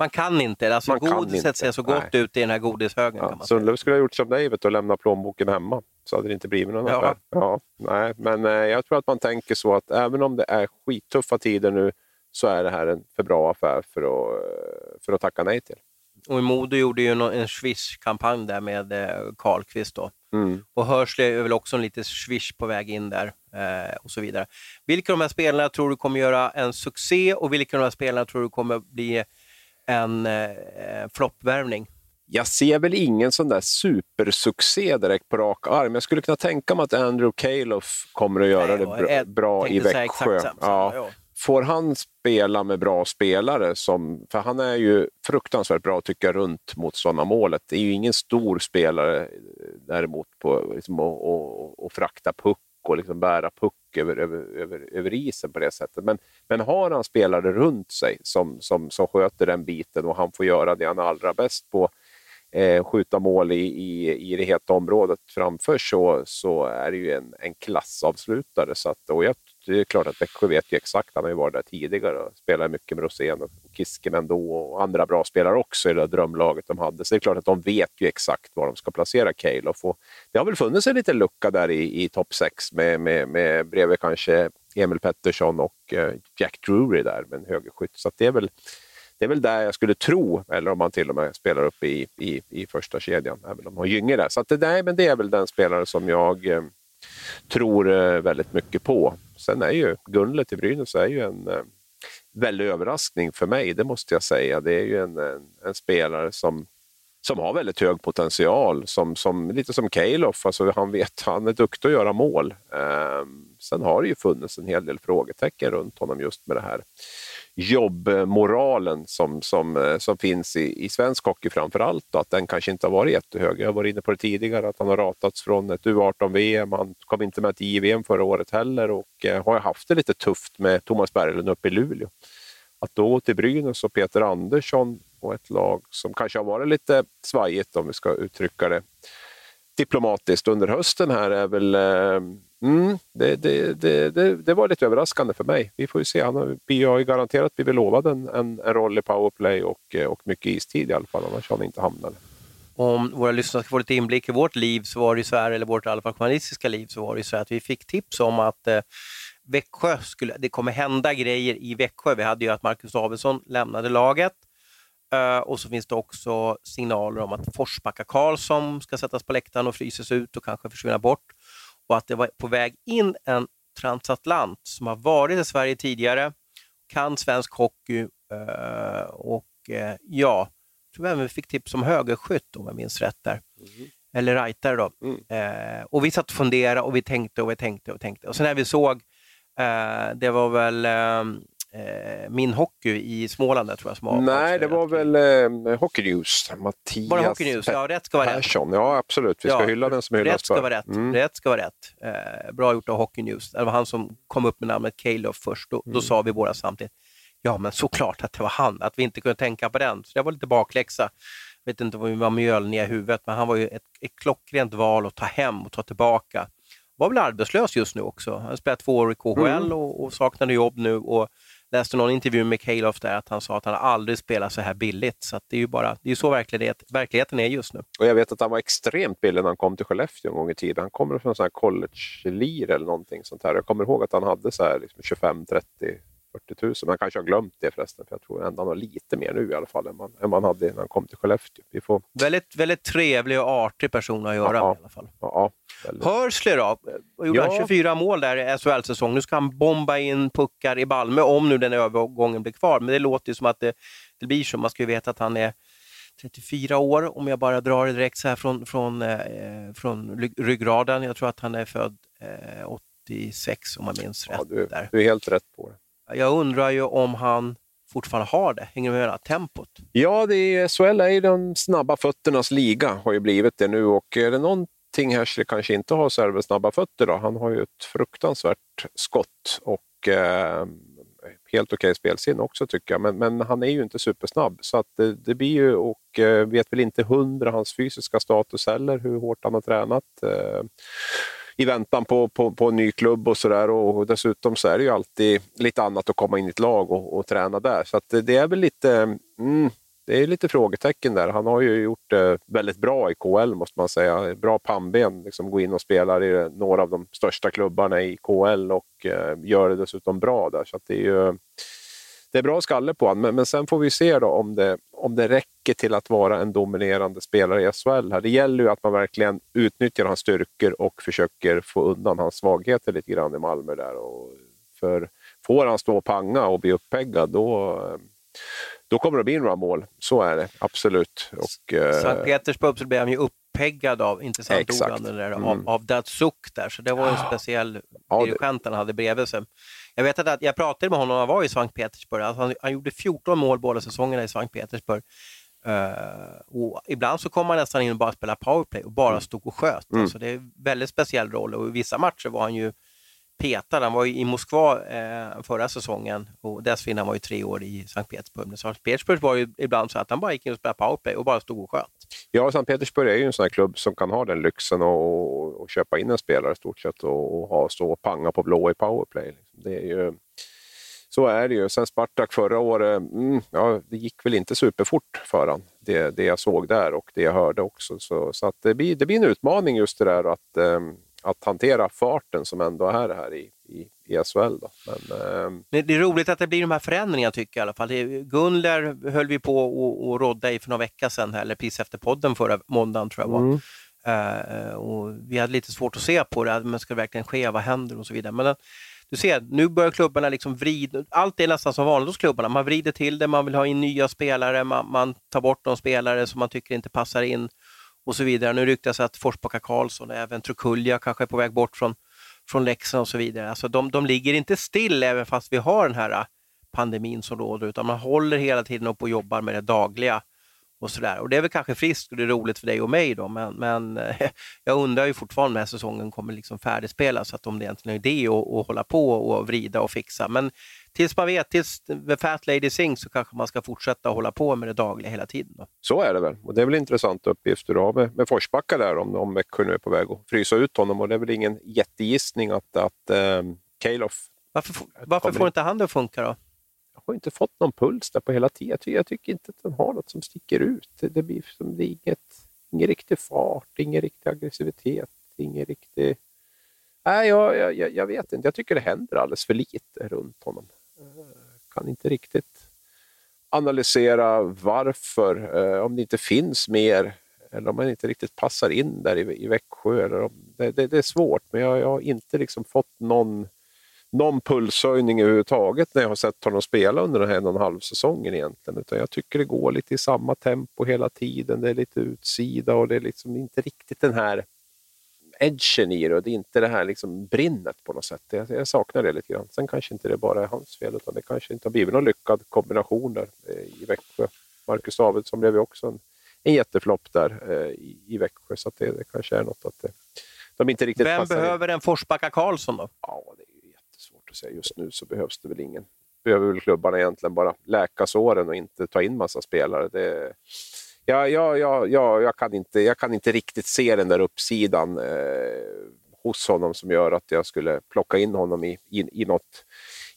Man kan inte. Alltså, Man kan godiset inte. ser så gott Nej. ut i den här godishögen. Ja. Sundlöv skulle ha gjort som dig och lämnat plånboken hemma. Så hade det inte blivit någon Ja. affär. Ja, nej, men eh, jag tror att man tänker så att även om det är skittuffa tider nu så är det här en för bra affär för att, eh, för att tacka nej till. Och Modo gjorde ju en Swish-kampanj där med eh, Karlqvist. Då. Mm. Och Hörsle är väl också en liten swish på väg in där eh, och så vidare. Vilka av de här spelarna tror du kommer göra en succé och vilka av de här spelarna tror du kommer bli en eh, floppvärvning? Jag ser väl ingen sån där supersuccé direkt på rak arm. Jag skulle kunna tänka mig att Andrew Calof kommer att göra Nej, det bra, bra i Växjö. Ja. ja. Får han spela med bra spelare, som, för han är ju fruktansvärt bra tycker jag runt motståndarmålet. Det är ju ingen stor spelare däremot på liksom, att frakta puck och liksom bära puck över, över, över, över isen på det sättet. Men, men har han spelare runt sig som, som, som sköter den biten och han får göra det han är allra bäst på, eh, skjuta mål i, i, i det heta området framför så, så är det ju en, en klassavslutare. Så att, och jag, det är klart att Växjö vet ju exakt, han har ju varit där tidigare och spelat mycket med Rosén och Kiskinen då och andra bra spelare också i det där drömlaget de hade. Så det är klart att de vet ju exakt var de ska placera Cale. Och det har väl funnits en liten lucka där i, i topp 6 med, med, med bredvid kanske Emil Pettersson och eh, Jack Drury där med en högerskytt. Så att det är väl det är väl där jag skulle tro, eller om man till och med spelar upp i, i, i första kedjan, även om de har Gynge där. Så att det, där, men det är väl den spelare som jag eh, tror eh, väldigt mycket på. Sen är ju Gunle till Brynäs är ju en eh, väldig överraskning för mig, det måste jag säga. Det är ju en, en, en spelare som som har väldigt hög potential, som, som, lite som Calof. Alltså han, vet, han är duktig att göra mål. Eh, sen har det ju funnits en hel del frågetecken runt honom just med det här jobbmoralen som, som, eh, som finns i, i svensk hockey framför allt. Att den kanske inte har varit jättehög. Jag har varit inne på det tidigare, att han har ratats från ett U18-VM. Han kom inte med till JVM förra året heller och eh, har haft det lite tufft med Thomas Berglund uppe i Luleå. Att då gå till Brynäs och Peter Andersson och ett lag som kanske har varit lite svajigt om vi ska uttrycka det diplomatiskt under hösten här är väl eh, Mm, det, det, det, det, det var lite överraskande för mig. Vi får ju se. Han har, vi har ju garanterat blivit lovad en, en, en roll i powerplay och, eh, och mycket istid i alla fall, annars har han inte hamnat. Om våra lyssnare ska få lite inblick i vårt liv så var det så här, eller vårt i alla fall journalistiska liv, så var det ju så här att vi fick tips om att eh, Växjö skulle, det kommer hända grejer i Växjö. Vi hade ju att Marcus Davidsson lämnade laget och så finns det också signaler om att Forsbacka Karlsson ska sättas på läktaren och fryses ut och kanske försvinna bort och att det var på väg in en transatlant som har varit i Sverige tidigare, kan svensk hockey eh, och eh, ja, jag tror även vi fick tips om högerskytt om jag minns rätt där. Eller rightare då. Mm. Eh, och vi satt och funderade och vi tänkte och vi tänkte och tänkte. Och sen när vi såg, eh, det var väl eh, Min Hockey i Småland där, tror jag. Som har Nej, det var väl eh, Hockey News. Mattias Var det Hockey News? Ja, rätt ska vara rätt. Persson. Ja, absolut. Vi ska Ja, hylla den som hyllas Rätt ska vara rätt. Mm. Rätt ska vara rätt. Eh, bra gjort av Hockey News. Det var han som kom upp med namnet Calof först. Då, Mm. då sa vi båda samtidigt, ja men såklart att det var han, att vi inte kunde tänka på den. Så det var lite bakläxa. Jag vet inte om vi var mjölniga i huvudet, men han var ju ett, ett klockrent val att ta hem och ta tillbaka. Var väl arbetslös just nu också. Han spelat två år i KHL Mm. och, och saknade jobb nu. Och läste någon intervju med Calof där att han sa att han aldrig spelat så här billigt. Så att det är ju bara, det är så verklighet, verkligheten är just nu. Och jag vet att han var extremt billig när han kom till Skellefteå en gång i tiden. Han kommer från en sån här college-lir eller någonting sånt här. Jag kommer ihåg att han hade så här liksom 25, 30, 40 000. Man kanske har glömt det förresten, för jag tror ändå han har lite mer nu i alla fall än man, än man hade när han kom till Skellefteå. Vi får, Väldigt, väldigt trevlig och artig person att göra Ja. med i alla fall. ja, väldigt. Hörsler då? Gjorde Ja. han? 24 mål där i SHL-säsong. Nu ska han bomba in puckar i Malmö om nu den övergången blir kvar. Men det låter ju som att det, det blir så. Man ska ju veta att han är 34 år om jag bara drar det direkt så här från, från, eh, från ryggraden. Jag tror att han är född eh, 86 om man minns Ja, rätt. du, där. du är helt rätt på det. Jag undrar ju om han fortfarande har det. Hänger du med? Tempot? Ja, det är, SHL är ju de snabba fötternas liga, har ju blivit det nu. Och är det någonting Hersley kanske inte har så är det väl snabba fötter. Då. Han har ju ett fruktansvärt skott och eh, helt okej spelsinne också tycker jag. Men, men han är ju inte supersnabb. Så att det, det blir ju, och eh, vet väl inte hundra hans fysiska status heller, hur hårt han har tränat. Eh, i väntan på, på, på en ny klubb och sådär. Och dessutom så är det ju alltid lite annat att komma in i ett lag och, och träna där. Så att det, det är väl lite, mm, det är lite frågetecken där. Han har ju gjort det väldigt bra i KL måste man säga. Bra pannben, liksom gå in och spela i eh, några av de största klubbarna i KL och eh, gör det dessutom bra där. Så att det är ju det är bra skalle på honom, men, men sen får vi se då om det, om det räcker till att vara en dominerande spelare i SHL. Här. Det gäller ju att man verkligen utnyttjar hans styrkor och försöker få undan hans svagheter lite grann i Malmö. Där. Och för får han stå och panga och bli uppeggad, då, då kommer det bli några mål. Så är det, absolut. Och, eh, Sankt Petersburg så blev han ju uppeggad av, inte sant Exakt. ord, där, Mm. av, Datsuk där, så det var en speciell Ja, dirigent han hade bredvid sig. Jag vet att jag pratade med honom när han var i Sankt Petersburg. Alltså han, han gjorde 14 mål båda säsongerna i Sankt Petersburg. Och ibland så kom han nästan in och bara spelade powerplay och bara stod och sköt. Mm. Alltså det är en väldigt speciell roll och i vissa matcher var han ju petad. Han var i Moskva eh, förra säsongen och dessförinnan var ju tre år i Sankt Petersburg. Men Sankt Petersburg var ju ibland så att han bara gick in och spelade powerplay och bara stod och sköt. Ja, Sankt Petersburg är ju en sån här klubb som kan ha den lyxen och, och, och köpa in en spelare i stort sett och, och ha, stå och panga på blå i powerplay. Liksom. Det är ju, så är det ju. Sen Spartak förra året, mm, ja, det gick väl inte superfort för han. Det, det jag såg där och det jag hörde också. Så, så att det, blir, det blir en utmaning just det där att, eh, att hantera farten som ändå är här i, i, i SHL. Då. Men, ehm, Det, det är roligt att det blir de här förändringarna tycker jag i alla fall. Gunler höll vi på och, och i för några veckor sedan, eller precis efter podden förra måndagen tror jag var. Mm. Eh, och vi hade lite svårt att se på det, men ska det verkligen ske, vad händer och så vidare. Men eh, du ser, nu börjar klubbarna liksom vrida, allt är nästan som vanligt hos klubbarna. Man vrider till det, man vill ha in nya spelare, man, man tar bort de spelare som man tycker inte passar in och så vidare. Nu ryktas att Forsbacka Karlsson och även Trukulja kanske är på väg bort från, från Leksand och så vidare. Alltså de, de ligger inte still även fast vi har den här äh, pandemin som råder, utan man håller hela tiden upp och jobbar med det dagliga. Och, sådär. och Det är väl kanske friskt och det är roligt för dig och mig då, men, men eh, jag undrar ju fortfarande här säsongen kommer liksom färdigspelas, så att om det egentligen är idé att, hålla på och vrida och fixa. Men tills man vet, tills The Fat Lady Sings, så kanske man ska fortsätta hålla på med det dagliga hela tiden. Då. Så är det väl. Och det är väl intressanta uppgifter du har med, med Forsbacka där om, om Växjö nu är på väg att frysa ut honom. Och det är väl ingen jättegissning att, att um, Calof Varför, f- varför får inte han det att funka då? Har inte fått någon puls där på hela tiden. Jag tycker, jag tycker inte att den har något som sticker ut. Det, blir som det är inget, ingen riktig fart, ingen riktig aggressivitet, ingen riktig... Nej, jag, jag, jag- vet inte. Jag tycker det händer alldeles för lite runt honom. Jag Kan inte riktigt analysera varför, eh, om det inte finns mer eller om man inte riktigt passar in där i, i Växjö. Eller om, det, det, det är svårt, men jag, jag har inte liksom fått någon någon pulshöjning överhuvudtaget när jag har sett honom spela under den här en och en halv säsongen egentligen. Utan jag tycker det går lite i samma tempo hela tiden. Det är lite utsida och det är liksom inte riktigt den här edgen i det och det är inte det här liksom brinnet på något sätt. Jag, jag saknar det lite grann. Sen kanske inte det bara är hans fel utan det kanske inte har blivit någon lyckad kombination där eh, i Växjö. Marcus Davidsson blev ju också en, en jätteflopp där eh, i, i Växjö så det, det, kanske är något att det, de inte riktigt Vem behöver in. en Forsbacka Karlsson då? Ja, det att säga. Just nu så behövs det väl ingen. Behöver väl klubbarna egentligen bara läka såren och inte ta in massa spelare. Det, ja, ja, ja, ja, jag, kan inte, jag kan inte riktigt se den där uppsidan eh, hos honom som gör att jag skulle plocka in honom i, i, i, något,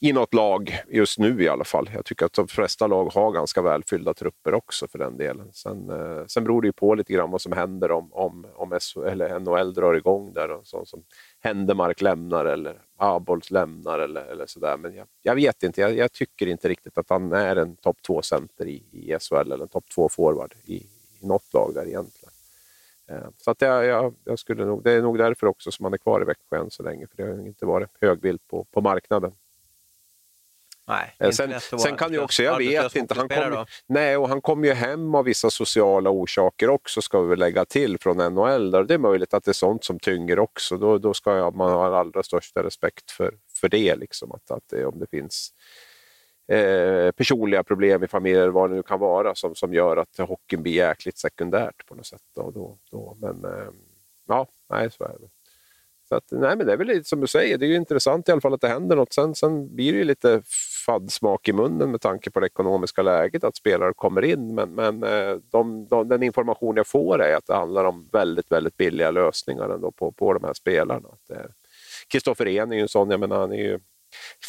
i något lag just nu i alla fall. Jag tycker att de flesta lag har ganska välfyllda trupper också för den delen. Sen, eh, sen beror det ju på lite grann vad som händer om, om, om SO, eller NHL drar igång där. Och sånt som Händemark lämnar eller Abols lämnar eller, eller sådär. Men jag, jag vet inte, jag, jag, tycker inte riktigt att han är en topp 2-center i, i SHL eller en topp 2-forward i, i något lag där egentligen. Eh, så att jag, jag, jag, skulle nog, det är nog därför också som han är kvar i Växjö än så länge, för det har inte varit högvilt på, på marknaden. Nej, eh, sen, sen kan ju också, jag vet inte, han kom, nej, och han kom ju hem av vissa sociala orsaker också ska vi väl lägga till från NHL. Där. Det är möjligt att det är sånt som tynger också. Då, då ska man ha allra största respekt för, för det. Liksom, att, att det, om det finns eh, personliga problem i familjer, vad det nu kan vara, som, som gör att hockeyn blir jäkligt sekundärt på något sätt. Då, då, då. Men eh, ja, nej, så är det. Så att, nej, men det är väl lite som du säger, det är ju intressant i alla fall att det händer något. Sen, sen blir det ju lite faddsmak i munnen med tanke på det ekonomiska läget att spelare kommer in. Men, men eh, de, de, den information jag får är att det handlar om väldigt, väldigt billiga lösningar ändå på, på de här spelarna. Eh, Kristoffer Ehn är ju en sån, jag menar, han är ju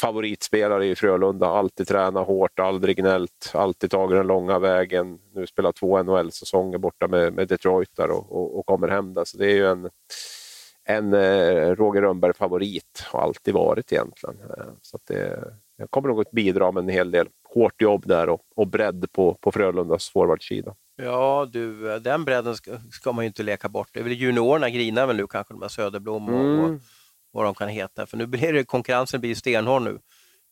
favoritspelare i Frölunda. Alltid tränat hårt, aldrig gnällt, alltid tagit den långa vägen. Nu spelar två NHL-säsonger borta med, med Detroit där och, och, och, kommer hem där. Så det är ju en, en eh, Roger Rönnberg-favorit, har alltid varit egentligen. Eh, så det, jag kommer nog att bidra med en hel del hårt jobb där och, och bredd på, på Frölundas forwardsida. Ja, du, den bredden ska, ska, man ju inte leka bort. Det är väl juniorerna grinar väl nu kanske, de här Söderblom och, mm. och vad de kan heta. För nu blir det, konkurrensen blir stenhård nu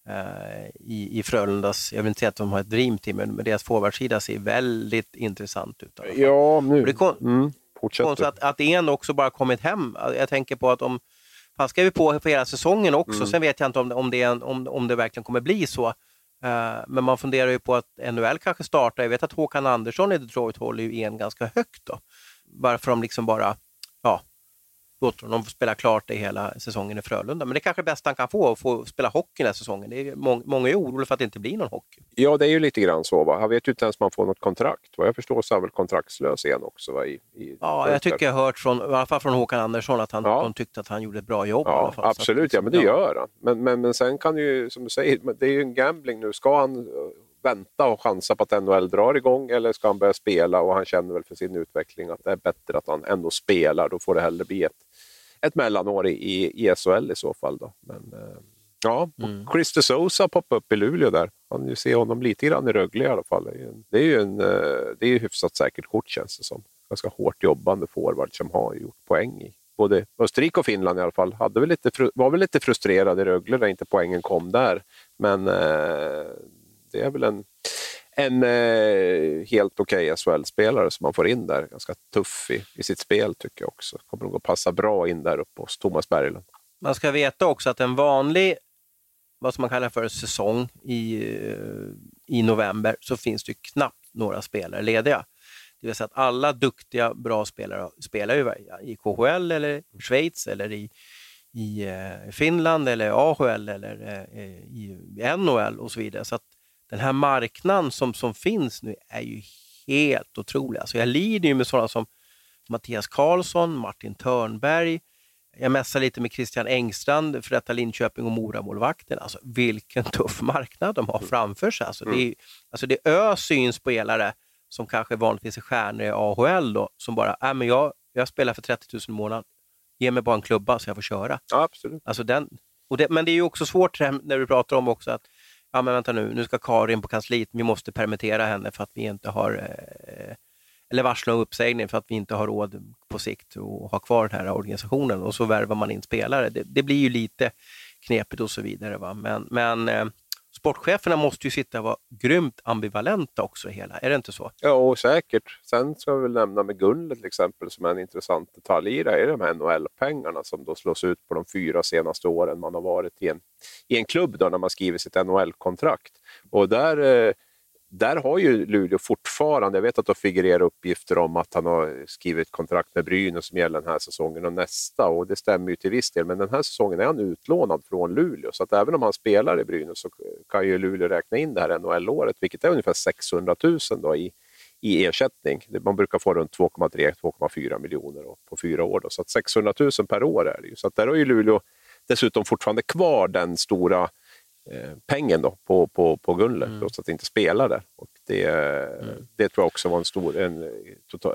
eh, i, i Frölundas, jag vill inte säga att de har ett dreamteam, men deras forwardsida ser väldigt intressant ut. Ja, nu. Det kon mm. Konstigt att, att en också bara kommit hem. Jag tänker på att om han skrev på för hela säsongen också, mm. sen vet jag inte om, om, det, om, om det verkligen kommer bli så. Uh, men man funderar ju på att NHL kanske startar, jag vet att Håkan Andersson i Detroit håller ju en ganska högt då. Varför de liksom bara ja, låter honom spela klart det hela säsongen i Frölunda. Men det är kanske det bästa han kan få, att få spela hockey den här säsongen. Det är må många är oroliga för att det inte blir någon hockey. Ja, det är ju lite grann så. Va? Han vet ju inte ens om han får något kontrakt. Vad jag förstår så är han väl kontraktslös igen också? Va? I, i ja, jag tycker jag har hört från, i alla fall från Håkan Andersson att han, ja. de tyckte att han gjorde ett bra jobb. Ja, absolut, ja, men det gör han. Men, men, men sen kan ju, som du säger, det är ju en gambling nu. Ska han vänta och chansa på att NHL drar igång eller ska han börja spela och han känner väl för sin utveckling att det är bättre att han ändå spelar. Då får det hellre bli ett ett mellanår i, i SHL i så fall. Då. Men, eh, ja, mm. Chris de Sousa poppade upp i Luleå där. Man ser honom lite grann i Rögle i alla fall. Det är ju en, eh, det är hyfsat säkert kort känns det som. Ganska hårt jobbande forward som har gjort poäng i både Österrike och Finland i alla fall. Hade väl lite, var väl lite frustrerad i Rögle när inte poängen kom där. Men eh, det är väl en en eh, helt okej okay SHL-spelare som man får in där. Ganska tuff i, i sitt spel tycker jag också. Kommer nog att passa bra in där uppe hos Thomas Berglund. Man ska veta också att en vanlig, vad som man kallar för säsong i, eh, i november, så finns det knappt några spelare lediga. Det vill säga att alla duktiga, bra spelare spelar ju i KHL eller Schweiz eller i, i eh, Finland eller AHL eller eh, i NHL och så vidare. Så att den här marknaden som, som finns nu är ju helt otrolig. Alltså jag lider ju med sådana som Mattias Karlsson, Martin Törnberg. Jag mässar lite med Christian Engstrand, för detta Linköping och Mora-målvakten. Alltså vilken tuff marknad de har mm. framför sig. Alltså, det, är, mm. alltså, det öser in spelare som kanske vanligtvis är stjärnor i AHL då, som bara, äh, men jag, jag spelar för 30 000 i månaden. Ge mig bara en klubba så jag får köra. Ja, absolut. Alltså den, det, men det är ju också svårt när du pratar om också att ja men vänta nu, nu ska Karin på kansliet, vi måste permittera henne för att vi inte har, eh, eller varsla om uppsägning för att vi inte har råd på sikt att ha kvar den här organisationen och så värvar man in spelare. Det, det blir ju lite knepigt och så vidare. Va? Men, men eh, sportcheferna måste ju sitta och vara grymt ambivalenta också i hela, är det inte så? Ja, säkert. Sen ska vi väl nämna med Gunle till exempel som är en intressant detalj i det, är de här NHL-pengarna som då slås ut på de fyra senaste åren man har varit i en, i en klubb då när man skriver sitt NHL-kontrakt. Och där eh, där har ju Luleå fortfarande, jag vet att det figurerar uppgifter om att han har skrivit kontrakt med Brynäs som gäller den här säsongen och nästa och det stämmer ju till viss del, men den här säsongen är han utlånad från Luleå så att även om han spelar i Brynäs så kan ju Luleå räkna in det här NHL-året, vilket är ungefär 600 000 då i, i ersättning. Man brukar få runt 2,3-2,4 miljoner på fyra år, då, så att 600 000 per år är det ju. Så att där har ju Luleå dessutom fortfarande kvar den stora pengen då på, på, på Gunler, mm. trots att det inte spelar där. Och det, mm. det tror jag också var en, stor, en,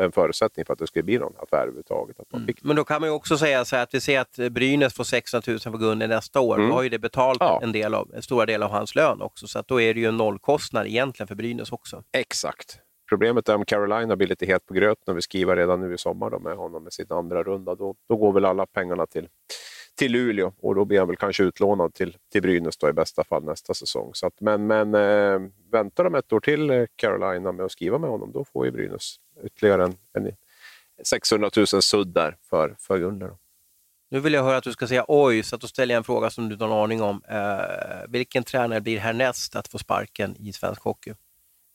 en förutsättning för att det skulle bli någon affär överhuvudtaget. Att man mm. fick Men då kan man ju också säga så att vi ser att Brynäs får 600 000 för Gunler nästa år. Mm. Då har ju det betalt ja. en, del av, en stora del av hans lön också, så att då är det ju en nollkostnad egentligen för Brynäs också. Exakt. Problemet är om Carolina blir lite het på gröten och vi skriver redan nu i sommar då med honom med sin andra runda, då, då går väl alla pengarna till till Luleå och då blir han väl kanske utlånad till, till Brynäs då i bästa fall nästa säsong. Så att, men men eh, väntar de ett år till eh, Carolina med att skriva med honom, då får ju Brynäs ytterligare en, en 600 000 sudd där för, för Gunnar. Nu vill jag höra att du ska säga oj, så att då ställer jag en fråga som du inte har en aning om. Eh, vilken tränare blir härnäst att få sparken i svensk hockey?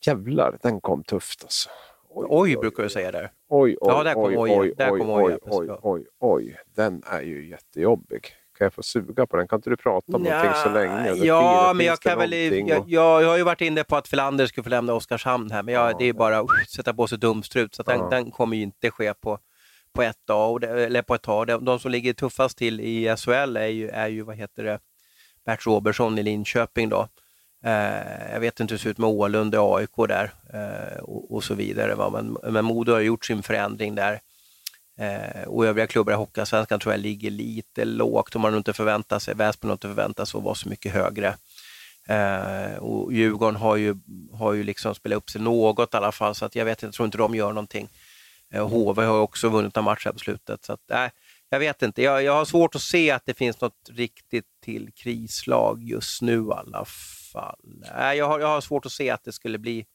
Jävlar, den kom tufft alltså. Oj, oj, brukar du säga där. Oj, oj, ja, där kom oj, oj, oj, där kom oj, oj, oj, oj, oj, den är ju jättejobbig. Kan jag få suga på den? Kan inte du prata om Nja, någonting så länge? ja, men jag kan väl... Jag, jag, jag, har ju varit inne på att Filander skulle få lämna Oskarshamn här, men jag, ja, det är bara att sätta på sig dumstrut, så den, ja. den kommer ju inte ske på, på ett dag, eller på ett tag. De, de som ligger tuffast till i SHL är ju, är ju vad heter det, Bert Robertson i Linköping då. Eh, jag vet inte hur det ser ut med Ålund och AIK där eh, och, och, så vidare. Va? Men, men Modo har gjort sin förändring där. Eh, och övriga klubbar i Hockeyallsvenskan tror jag ligger lite lågt. De har nog inte förväntat sig, Väsby har inte förväntat sig att vara så mycket högre. Eh, och Djurgården har ju, har ju liksom spelat upp sig något i alla fall, så att jag vet jag tror inte de gör någonting. Eh, HV har också vunnit en match här på slutet. Så att, äh, jag vet inte, jag, jag har svårt att se att det finns något riktigt till krislag just nu i alla fall. Äh, jag, har, jag har svårt att se att det skulle bli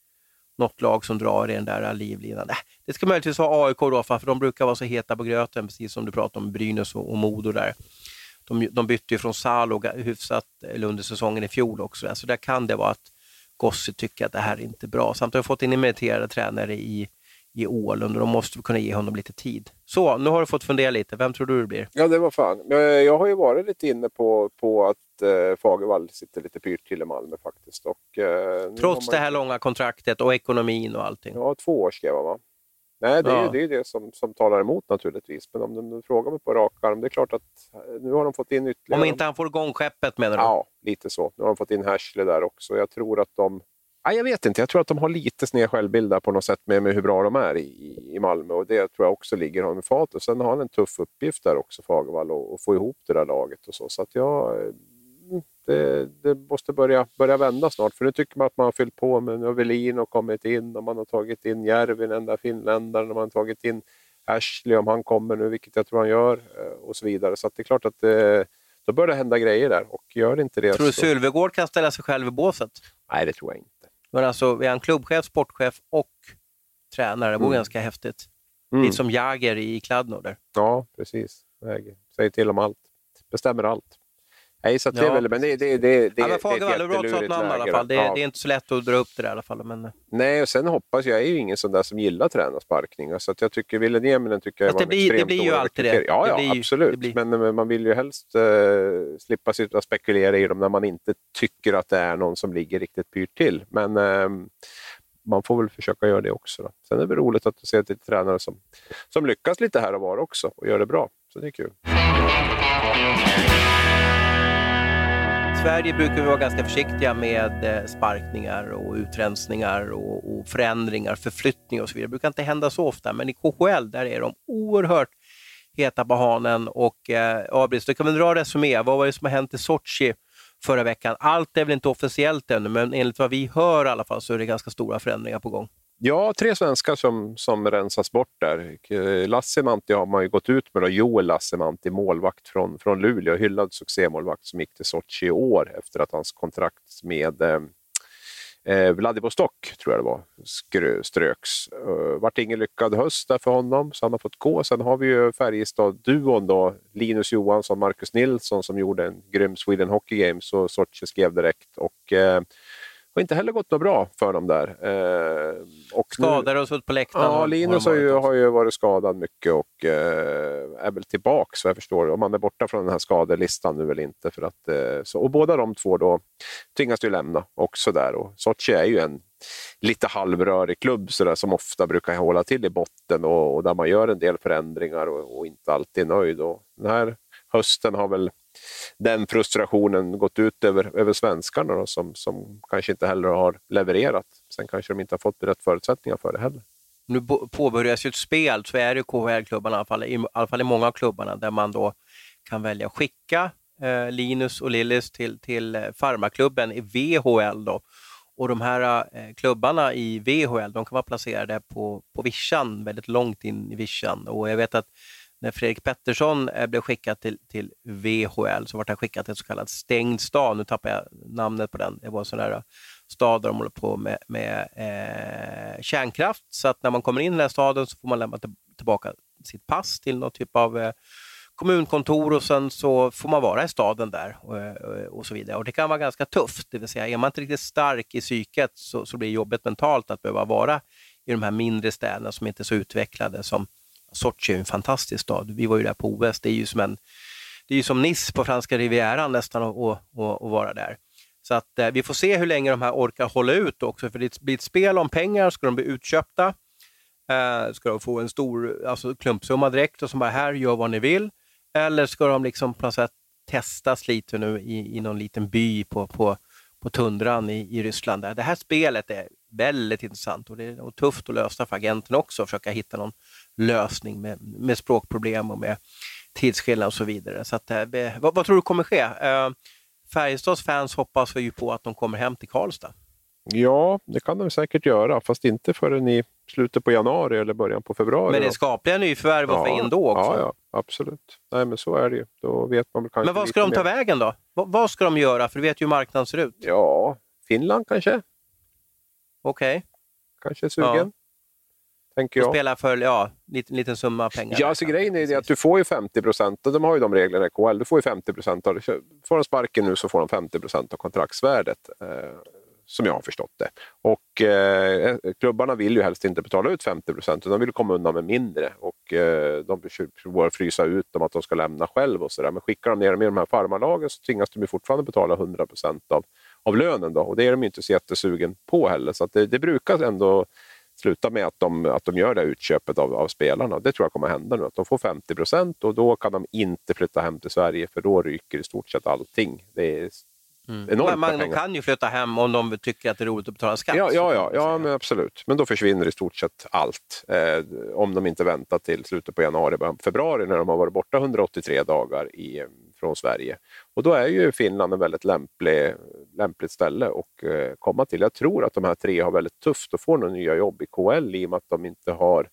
något lag som drar i den där livlinan. Äh, det ska möjligtvis vara AIK då, för de brukar vara så heta på gröten, precis som du pratade om Brynäs och, och Modo där. De, de bytte ju från Salo hyfsat under säsongen i fjol också, så där kan det vara att Gossi tycker att det här är inte bra. Samtidigt har jag fått in en meriterade tränare i, i Ålund och de måste kunna ge honom lite tid. Så, nu har du fått fundera lite. Vem tror du det blir? Ja, det var fan. Jag har ju varit lite inne på, på att eh, Fagervall sitter lite pyrt till i Malmö faktiskt. Och, eh, Trots man... det här långa kontraktet och ekonomin och allting? Ja, två år skrev han va? Nej, det är ja. det, är det som, som talar emot naturligtvis. Men om du, du frågar mig på rak arm, det är klart att eh, nu har de fått in ytterligare... Om inte han får igång skeppet menar du? Ja, lite så. Nu har de fått in Härsle där också. Jag tror att de... Ja, jag vet inte, jag tror att de har lite sned självbild på något sätt med, med hur bra de är i, i Malmö och det tror jag också ligger honom i fatet. Sen har han en tuff uppgift där också, Fagervall, att få ihop det där laget och så. Så att jag det, det, måste börja, börja vända snart. För nu tycker man att man har fyllt på med Novelin och kommit in och man har tagit in Järvin, den där finländaren, och man har tagit in Ashley om han kommer nu, vilket jag tror han gör, eh, och så vidare. Så det är klart att det, då börjar det hända grejer där och gör inte det Tror du så... Sylvegård kan ställa sig själv i båset? Nej, det tror jag inte. Men alltså, är han klubbchef, sportchef och tränare? Det vore mm. ganska häftigt. Mm. Lite som Jager i Kladno där. Ja, precis. Säger till om allt. Bestämmer allt. Nej, så det ja. är väl, men det, det, det, det, ja, men Fagervall, är bra att namn i alla fall. Det, ja. det, är inte så lätt att dra upp det där i alla fall. Men... Nej, och sen hoppas jag, jag är ju ingen sån där som gillar tränarsparkningar, så att jag tycker Ville Nieminen tycker jag var det blir, det blir ju alltid det. Ja, det ja absolut. Blir... Men, men, man vill ju helst uh, slippa sitta och spekulera i dem när man inte tycker att det är någon som ligger riktigt pyrt till. Men uh, man får väl försöka göra det också. Då. Sen är det roligt att se till tränare som, som lyckas lite här och var också och gör det bra. Så det är kul. Sverige brukar vi vara ganska försiktiga med eh, sparkningar och utrensningar och, och förändringar, förflyttningar och så vidare. Det brukar inte hända så ofta, men i KHL där är de oerhört heta på hanen. Och eh, Abris, då kan vi dra resumé. Vad var det som har hänt i Sochi förra veckan? Allt är väl inte officiellt ännu, men enligt vad vi hör i alla fall så är det ganska stora förändringar på gång. Ja, tre svenskar som, som rensas bort där. Eh, Lassemanti har man ju gått ut med, då. Joel Lassemanti, målvakt från, från Luleå, hyllad succémålvakt som gick till Sochi i år efter att hans kontrakt med eh, eh Vladivostok, tror jag det var, ströks. Uh, vart ingen lyckad höst där för honom, så han har fått gå. Sen har vi ju Färjestad-duon då, Linus Johansson, Marcus Nilsson som gjorde en grym Sweden Hockey Games och Sochi skrev direkt. Och, eh, har inte heller gått något bra för dem där. Eh, och Skadade och suttit på läktaren? Ja, Linus har, ju, har ju varit skadad mycket och eh, är väl tillbaka så jag förstår. Om han är borta från den här skadelistan nu eller inte. För att, eh, så, och båda de två då tvingas ju lämna också där. Och Sochi är ju en lite halvrörig klubb så där, som ofta brukar hålla till i botten och, och där man gör en del förändringar och, och inte alltid är nöjd. Och den här hösten har väl den frustrationen gått ut över, över svenskarna då, som, som kanske inte heller har levererat. Sen kanske de inte har fått rätt förutsättningar för det heller. Nu påbörjas ju ett spel, så är det KHL-klubbarna, i alla fall, i alla fall i många av klubbarna, där man då kan välja att skicka eh, Linus och Lillis till, till eh, farmaklubben i VHL. Då. Och de här eh, klubbarna i VHL de kan vara placerade på, på vischan, väldigt långt in i vischan. Och jag vet att när Fredrik Pettersson eh, blev skickad till, till VHL så var han skickad till en så kallad stängd stad. Nu tappar jag namnet på den. Det var en sån där eh, stad där de håller på med, med eh, kärnkraft. Så att när man kommer in i den här staden så får man lämna tillbaka sitt pass till någon typ av eh, kommunkontor och sen så får man vara i staden där och, eh, och, så vidare. Och Det kan vara ganska tufft, det vill säga är man inte riktigt stark i psyket så, så blir det jobbigt mentalt att behöva vara i de här mindre städerna som inte är så utvecklade som Sochi är en fantastisk stad. Vi var ju där på OS. Det är ju som, en, det är ju som Nice på franska rivieran nästan att vara där. Så att eh, vi får se hur länge de här orkar hålla ut också, för det blir ett spel om pengar. Ska de bli utköpta? Eh, ska de få en stor alltså, klumpsumma direkt och som bara här, gör vad ni vill? Eller ska de liksom på något sätt testas lite nu i, i någon liten by på, på, på tundran i, i Ryssland? Där. Det här spelet är väldigt intressant och det är tufft att lösa för agenten också, att försöka hitta någon lösning med, med språkproblem och med tidsskillnad och så vidare. Så att, eh, vad, vad, tror du kommer ske? Eh, Färjestads fans hoppas ju på att de kommer hem till Karlstad. Ja, det kan de säkert göra, fast inte förrän i slutet på januari eller början på februari. Men det är skapliga nyförvärv att få in då också? Ja, ja, absolut. Nej, men så är det ju. Då vet man kanske men vad ska de ta mer. vägen då? Vad, vad, ska de göra? För du vet ju hur marknaden ser ut. Ja, Finland kanske. Okej. Okay. Kanske sugen. Ja tänker jag. spela för ja, liten, liten summa pengar. Ja, alltså grejen är att du får ju 50 procent, de har ju de reglerna i KL, du får ju 50 procent av Får de sparken nu så får de 50 procent av kontraktsvärdet. Eh, som jag har förstått det. Och eh, klubbarna vill ju helst inte betala ut 50 procent, de vill komma undan med mindre. Och eh, de provar frysa ut dem att de ska lämna själv och sådär. Men skickar de ner dem i de här farmarlagen så tvingas de fortfarande betala 100 procent av, av lönen. Då. Och det är de inte så jättesugen på heller. Så det, det brukar ändå sluta med att de, att de gör det utköpet av, av spelarna. Det tror jag kommer hända nu, att de får 50 procent och då kan de inte flytta hem till Sverige för då ryker i stort sett allting. Det är Mm. Men man, de kan ju flytta hem om de tycker att det är roligt att betala skatt. Ja, ja, ja, ja men absolut. Men då försvinner i stort sett allt. Eh, om de inte väntar till slutet på januari, februari när de har varit borta 183 dagar i, från Sverige. Och då är ju Finland en väldigt lämplig, lämpligt ställe att eh, komma till. Jag tror att de här tre har väldigt tufft att få några nya jobb i KL i och med att de inte har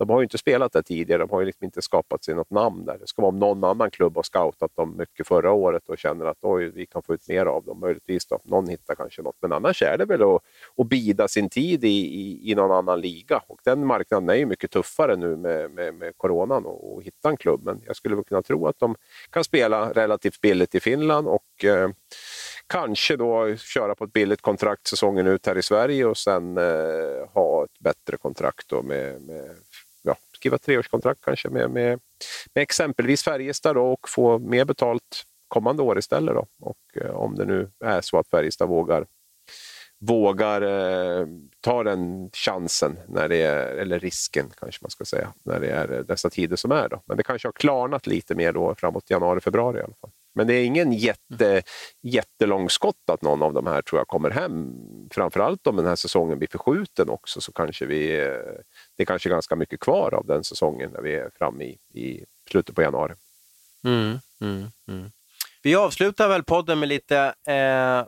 de har ju inte spelat där tidigare, de har ju liksom inte skapat sig något namn där. Det ska vara om någon annan klubb har scoutat dem mycket förra året och känner att oj, vi kan få ut mer av dem. Möjligtvis då, någon hittar kanske något. Men annars är det väl att, att bida sin tid i, i, i någon annan liga. Och den marknaden är ju mycket tuffare nu med, med, med coronan och, och hitta en klubb. Men jag skulle väl kunna tro att de kan spela relativt billigt i Finland och eh, kanske då köra på ett billigt kontrakt säsongen ut här i Sverige och sen eh, ha ett bättre kontrakt då med, med skriva treårskontrakt kanske med, med, med exempelvis Färjestad då, och få mer betalt kommande år istället. Då. Och eh, om det nu är så att Färjestad vågar vågar eh, ta den chansen, när det är, eller risken kanske man ska säga, när det är dessa tider som är. Då. Men det kanske har klarnat lite mer då framåt januari, februari i alla fall. Men det är ingen jätte, jättelång skott att någon av de här tror jag kommer hem. Framförallt om den här säsongen blir förskjuten också så kanske vi, eh, det är kanske ganska mycket kvar av den säsongen när vi är framme i, i slutet på januari. Mm, mm, mm. Vi avslutar väl podden med lite eh,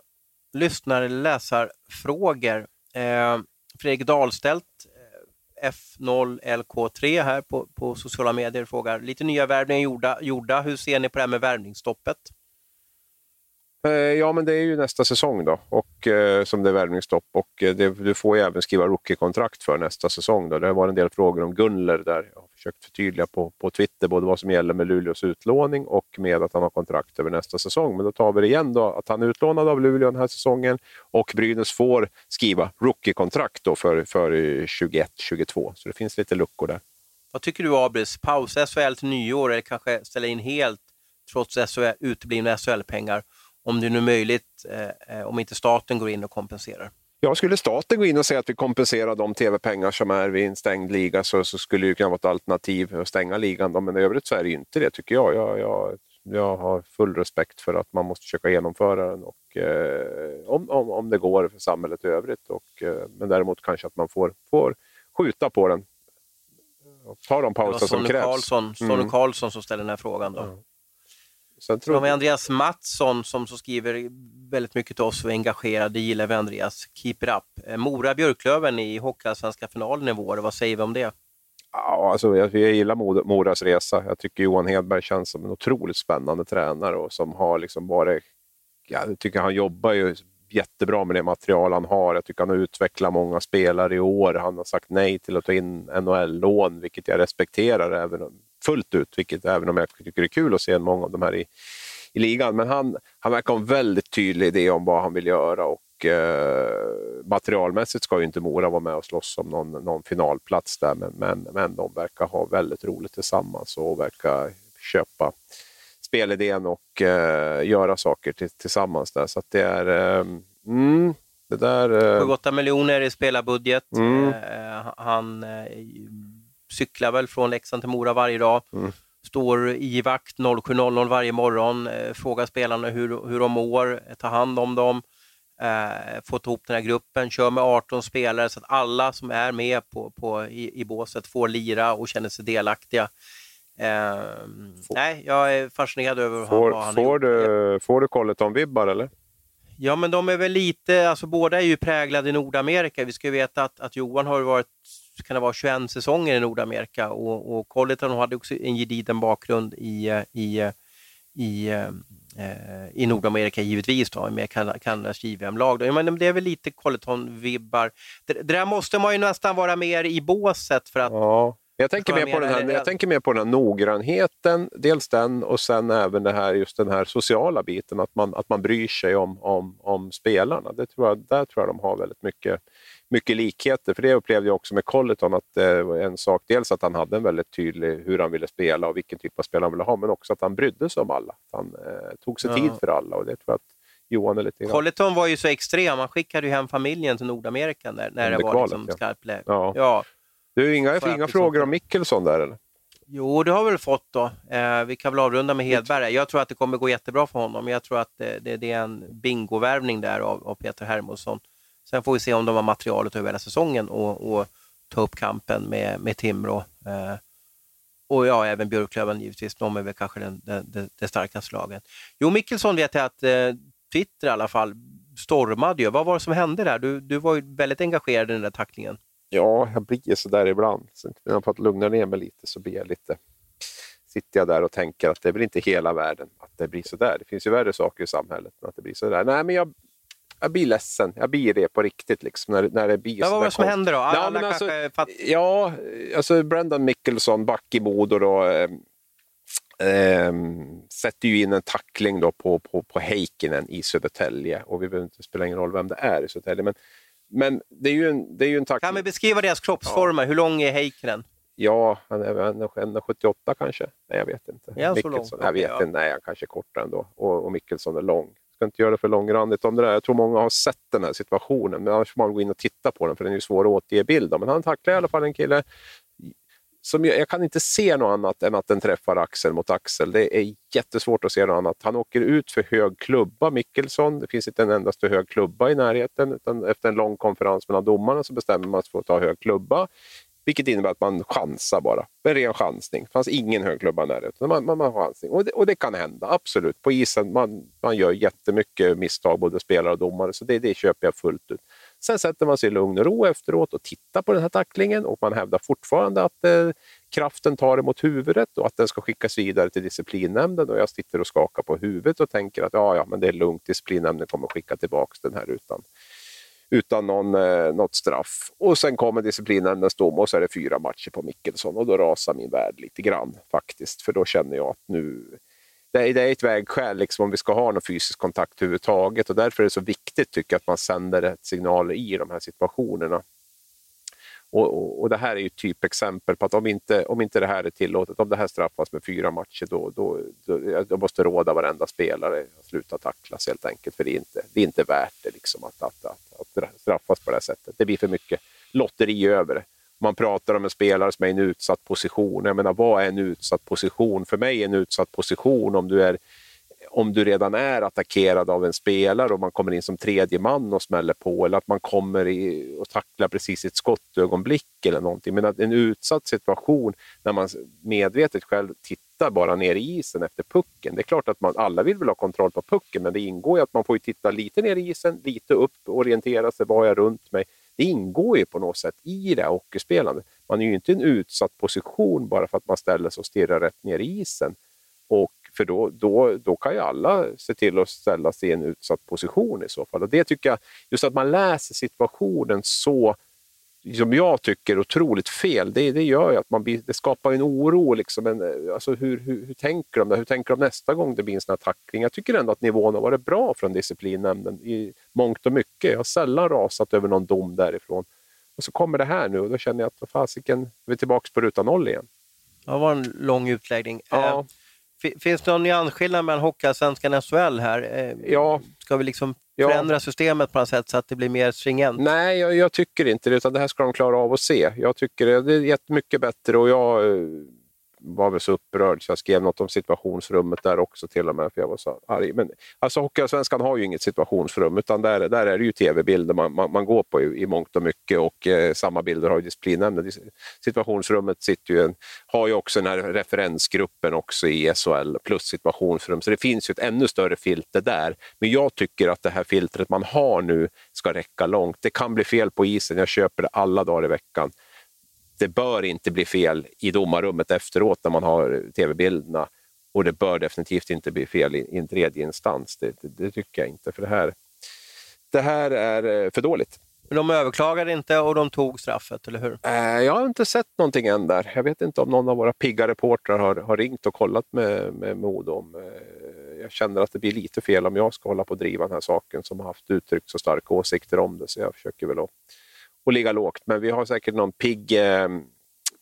lyssnare läsarfrågor. Eh, Fredrik Dahlstedt, eh, F0LK3 här på, på sociala medier, frågar lite nya värvningar gjorda, gjorda. Hur ser ni på det här med värvningsstoppet? Eh, ja, men det är ju nästa säsong då, och, eh, som det är värvningsstopp. Och, eh, det, du får ju även skriva rookie-kontrakt för nästa säsong. Då. Det har varit en del frågor om Gunler där. Jag har försökt förtydliga på, på Twitter både vad som gäller med Luleås utlåning och med att han har kontrakt över nästa säsong. Men då tar vi det igen då, att han är utlånad av Luleå den här säsongen och Brynäs får skriva rookie-kontrakt då för, för 21-22. Så det finns lite luckor där. Vad tycker du Abris? Pausa SHL till nyår eller kanske ställa in helt trots SHL, uteblivna SHL-pengar? Om det nu är möjligt, eh, eh, om inte staten går in och kompenserar? Ja, skulle staten gå in och säga att vi kompenserar de tv-pengar som är vid en stängd liga så, så skulle det kunna vara ett alternativ att stänga ligan. Då. Men i övrigt så är det inte det tycker jag. Jag, jag, jag har full respekt för att man måste försöka genomföra den och, eh, om, om, om det går för samhället i övrigt. Och, eh, men däremot kanske att man får, får skjuta på den. Och ta de pauser som krävs. Karlsson, Sonny mm. Karlsson som ställer den här frågan. Då. Mm. Sen tror... har vi Andreas Mattsson som så skriver väldigt mycket till oss och är engagerad. Det gillar vi Andreas. Keep it up. Eh, Mora Björklöven i Hockeyallsvenska finalen i vår. Vad säger vi om det? Ja, alltså, jag, jag gillar Moras resa. Jag tycker Johan Hedberg känns som en otroligt spännande tränare och som har liksom varit... Jag tycker han jobbar ju jättebra med det material han har. Jag tycker han har utvecklat många spelare i år. Han har sagt nej till att ta in NHL-lån, vilket jag respekterar även fullt ut, vilket även om jag tycker det är kul att se många av de här i, i ligan. Men han, han verkar ha en väldigt tydlig idé om vad han vill göra och eh, materialmässigt ska ju inte Mora vara med och slåss om någon, någon finalplats där, men, men, men de verkar ha väldigt roligt tillsammans och verkar köpa spelidén och eh, göra saker tillsammans där. Så det är... Eh, mm, det där... Eh, 8 miljoner i spelarbudget. Mm. Eh, han eh, cyklar väl från Leksand till Mora varje dag. Mm. Står i vakt 07.00 varje morgon, eh, frågar spelarna hur, hur de mår, tar hand om dem, eh, fått ihop den här gruppen, kör med 18 spelare så att alla som är med på, på, i, i båset får lira och känner sig delaktiga. Eh, nej, jag är fascinerad över får, vad han får du, får du Colleton-vibbar eller? Ja, men de är väl lite, alltså båda är ju präglade i Nordamerika. Vi ska ju veta att, att Johan har varit kan det vara 21 säsonger i Nordamerika och, och Colleton hade också en gedigen bakgrund i, i, i, eh, i Nordamerika givetvis då, med Kanadas JVM-lag. Men det är väl lite Colleton-vibbar. Det, det, där måste man ju nästan vara mer i båset för att ja. Jag tänker, mer på den här, jag tänker mer på den här noggrannheten, dels den och sen även det här, just den här sociala biten, att man, att man bryr sig om, om, om spelarna. Det tror jag, där tror jag de har väldigt mycket, mycket likheter. För det upplevde jag också med Colleton, att var en sak, dels att han hade en väldigt tydlig hur han ville spela och vilken typ av spelare han ville ha, men också att han brydde sig om alla. Att han eh, tog sig ja. tid för alla och det tror jag att Johan är lite Colleton var ju så extrem, han skickade ju hem familjen till Nordamerika när, när det var kvalet, liksom skarpt läge. Ja. ja. Du, inga, inga liksom frågor om Mickelson där eller? Jo, det har vi väl fått då. Eh, vi kan väl avrunda med Hedberg. Jag tror att det kommer gå jättebra för honom. Jag tror att det, det, det är en bingovärvning där av, av Peter Hermansson. Sen får vi se om de har materialet över hela säsongen och, och ta upp kampen med, med Timrå. Eh, och ja, även Björklöven givetvis. De är väl kanske den, den, det starkaste laget. Jo, Mickelsson vet jag att eh, Twitter i alla fall stormade ju. Vad var det som hände där? Du, du var ju väldigt engagerad i den där tacklingen. Ja, jag blir så där ibland. Sen när jag fått lugna ner mig lite så blir jag lite sitter jag där och tänker att det är väl inte hela världen att det blir så där. Det finns ju värre saker i samhället än att det blir sådär. Nej, men jag, jag blir ledsen. Jag blir det på riktigt. Liksom, när, när det blir ja, vad var det som hände då? Alla ja, alltså, fatt... ja, alltså Brendan Mickelson, back i Modo, då, eh, eh, sätter ju in en tackling då på, på, på Heikkinen i Södertälje. Och vi behöver inte spela ingen roll vem det är i Södertälje. Men, men det är ju en, det är ju en tackling. Kan vi beskriva deras kroppsformer? Ja. Hur lång är Heikkinen? Ja, han är 1,78 kanske. Nej, jag vet inte. Är han så lång? Jag vet inte. Nej, han kanske är kortare ändå. Och, och Mickelsson är lång ska inte göra det för långrandigt om det där. Jag tror många har sett den här situationen, men annars får man gå in och titta på den för den är ju svår att återge bild av. Men han tacklar i alla fall en kille som jag, jag, kan inte se något annat än att den träffar axel mot axel. Det är jättesvårt att se något annat. Han åker ut för hög klubba, Mickelsson. Det finns inte en endaste hög klubba i närheten. Utan efter en lång konferens mellan domarna så bestämmer man sig för att ta hög klubba. Vilket innebär att man chansar bara. En ren chansning. Det fanns ingen högklubba där. Utan man, man, man chansning. Och det, och det kan hända, absolut. På isen man, man gör jättemycket misstag, både spelare och domare. Så det, det köper jag fullt ut. Sen sätter man sig i lugn och ro efteråt och tittar på den här tacklingen och man hävdar fortfarande att eh, kraften tar emot huvudet och att den ska skickas vidare till disciplinnämnden. Och jag sitter och skakar på huvudet och tänker att ja, ja, men det är lugnt, disciplinnämnden kommer skicka tillbaka den här utan, utan någon, eh, något straff. Och sen kommer disciplinnämndens dom och så är det fyra matcher på Mickelson och då rasar min värld lite grann faktiskt. För då känner jag att nu det är, det är ett vägskäl liksom, om vi ska ha någon fysisk kontakt överhuvudtaget och därför är det så viktigt tycker jag att man sänder rätt signaler i de här situationerna. Och, och, och, Det här är ju ett typexempel på att om inte, om inte det här är tillåtet, om det här straffas med fyra matcher, då, då, då, då måste råda varenda spelare att sluta tacklas helt enkelt. För det är inte, det är inte värt det liksom att, att, att, att straffas på det här sättet. Det blir för mycket lotteri över det. Man pratar om en spelare som är i en utsatt position. Jag menar, vad är en utsatt position? För mig är en utsatt position om du är om du redan är attackerad av en spelare och man kommer in som tredje man och smäller på eller att man kommer i, och tacklar precis i ett skottögonblick eller någonting. Men att en utsatt situation när man medvetet själv tittar bara ner i isen efter pucken. Det är klart att man, alla vill väl ha kontroll på pucken men det ingår ju att man får titta lite ner i isen, lite upp, orientera sig, vad har jag runt mig? Det ingår ju på något sätt i det här hockeyspelandet. Man är ju inte i en utsatt position bara för att man ställer sig och stirrar rätt ner i isen. Och för då, då, då kan ju alla se till att ställa sig i en utsatt position i så fall. Och det tycker jag, just att man läser situationen så som jag tycker otroligt fel, det, det gör ju att man blir, det skapar en oro. Liksom en, alltså hur, hur, hur tänker de? Hur tänker de nästa gång det blir en sån här tackling? Jag tycker ändå att nivån har varit bra från disciplinnämnden i mångt och mycket. Jag har sällan rasat över någon dom därifrån. Och så kommer det här nu och då känner jag att fasiken, vi är tillbaka på ruta noll igen. Det var en lång utläggning. Ja. Finns det någon nyansskillnad mellan Hockeyallsvenskan och SHL här? Eh, ja. Ska vi liksom förändra ja. systemet på något sätt så att det blir mer stringent? Nej, jag, jag, tycker inte det, utan det här ska de klara av att se. Jag tycker det är jättemycket bättre och jag eh, var väl så upprörd så jag skrev något om situationsrummet där också till och med, för jag var så arg. Men, alltså, Hockeyallsvenskan har ju inget situationsrum, utan där, där är det ju tv-bilder man, man, man, går på i, i mångt och mycket och eh, samma bilder har ju disciplinnämnden. Situationsrummet sitter ju en, har ju också den här referensgruppen också i SHL plus situationsrum, så det finns ju ett ännu större filter där. Men jag tycker att det här filtret man har nu ska räcka långt. Det kan bli fel på isen, jag köper det alla dagar i veckan det bör inte bli fel i domarrummet efteråt när man har tv-bilderna. Och det bör definitivt inte bli fel i, en tredje instans. Det, det, det, tycker jag inte, för det här, det här är eh, för dåligt. Men de överklagade inte och de tog straffet, eller hur? Eh, jag har inte sett någonting än där. Jag vet inte om någon av våra pigga reportrar har, har ringt och kollat med, med Modo. Om, eh, jag känner att det blir lite fel om jag ska hålla på att driva den här saken som har haft uttryckt så starka åsikter om det. Så jag försöker väl att och ligga lågt. Men vi har säkert någon pigg, eh,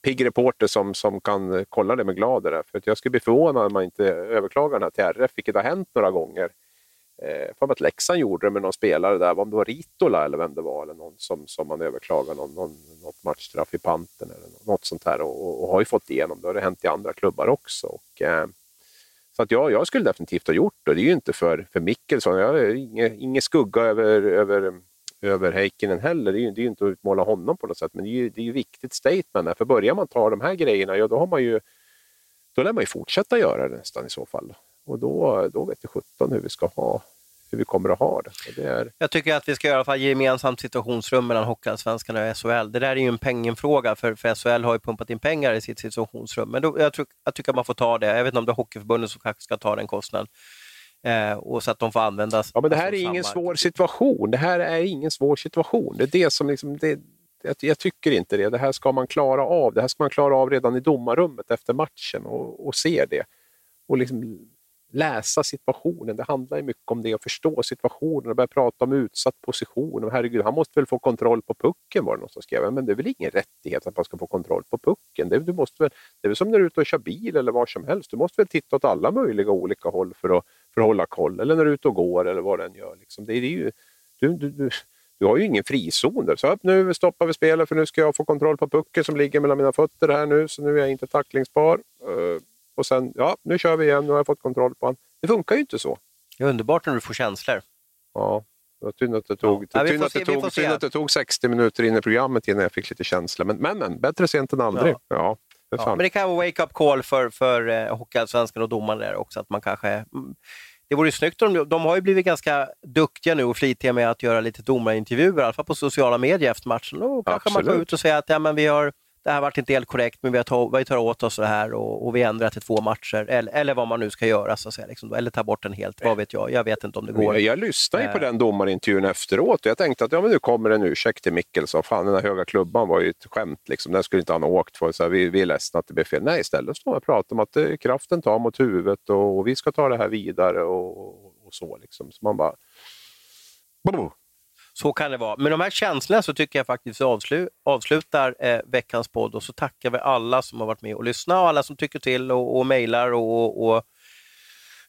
pigg reporter som, som kan kolla det med glädje. För att jag skulle bli förvånad om man inte överklagar den här till RF, vilket har hänt några gånger. Eh, för att Leksand gjorde det med någon spelare där, om det var Ritola eller vem det var, eller någon som, som man överklagade någon, någon, något matchstraff i panten eller något sånt här och, och, och, har ju fått igenom det. Det har hänt i andra klubbar också. Och, eh, så att jag, jag skulle definitivt ha gjort det. Det är ju inte för, för Mickelson. Jag har ingen, ingen skugga över, över över Heikkinen heller. Det är ju, det är ju inte att utmåla honom på något sätt, men det är ju, det är ju viktigt statement. Här. För börjar man ta de här grejerna, ja då har man ju då lär man ju fortsätta göra det nästan i så fall. Och då, då vet vi sjutton hur vi ska ha hur vi kommer att ha det. det är... Jag tycker att vi ska göra ett gemensamt situationsrum mellan Hockeyallsvenskan och SHL. Det där är ju en pengenfråga, för, för SHL har ju pumpat in pengar i sitt situationsrum. Men då, jag, tror, jag tycker att man får ta det. Jag vet inte om det är Hockeyförbundet som kanske ska ta den kostnaden. Eh, och så att de får användas. Ja, men det här är ingen svår situation. Det här är ingen svår situation. Det är det som liksom, det, jag, jag, tycker inte det. Det här ska man klara av. Det här ska man klara av redan i domarrummet efter matchen och, och se det. Och liksom läsa situationen. Det handlar ju mycket om det, att förstå situationen och börja prata om utsatt position. Och herregud, han måste väl få kontroll på pucken var det någon som skrev. Men det är väl ingen rättighet att man ska få kontroll på pucken. Det, du måste väl, det är väl som när du är ute och kör bil eller var som helst. Du måste väl titta åt alla möjliga olika håll för att, för att hålla koll. Eller när du är ute och går eller vad den gör. Liksom. Det, är, ju, du, du, du, du har ju ingen frizon där. Så upp nu stoppar vi spelet för nu ska jag få kontroll på pucken som ligger mellan mina fötter här nu. Så nu är jag inte tacklingsbar. Uh, och sen, ja, nu kör vi igen, nu har jag fått kontroll på honom. Det funkar ju inte så. Det är underbart när du får känslor. Ja, det var synd att det tog, ja. synd att det tog, synd att det tog 60 minuter in i programmet innan jag fick lite känsla. Men, men, men bättre sent än aldrig. Ja. ja, ja men det kan vara wake-up call för, för eh, Hockeyallsvenskan och domarna där också, att man kanske mm, det vore ju snyggt om de, de har ju blivit ganska duktiga nu och flitiga med att göra lite domarintervjuer, i alla fall på sociala medier efter matchen. Då kanske Absolut. man går ut och säger att ja, men vi har, det här varit inte helt korrekt, men vi, har ta, vi tar åt oss det här och, och vi ändrar till två matcher, eller, eller vad man nu ska göra, så att säga, liksom, eller ta bort den helt, vad vet jag. Jag vet inte om det går. Jag, jag lyssnade ju på Eh. den domarintervjun efteråt och jag tänkte att ja, men nu kommer en ursäkt till Mickelson. Fan, den här höga klubban var ju ett skämt. Liksom. Den skulle inte han ha åkt för. Så här, vi, vi är ledsna att det blev fel. Nej, istället står man och pratar om att eh, kraften tar mot huvudet och, och vi ska ta det här vidare och, och så. Liksom. Så man bara... Boom. Så kan det vara. Men de här känslorna så tycker jag faktiskt vi avslu avslutar eh, veckans podd och så tackar vi alla som har varit med och lyssnat och alla som tycker till och, och mejlar och, och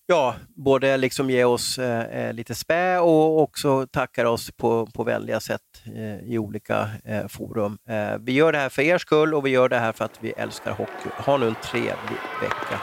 ja, både liksom ger oss eh, eh, lite spä och också tackar oss på, på vänliga sätt eh, i olika eh, forum. Eh, vi gör det här för er skull och vi gör det här för att vi älskar hockey. Ha nu en trevlig vecka.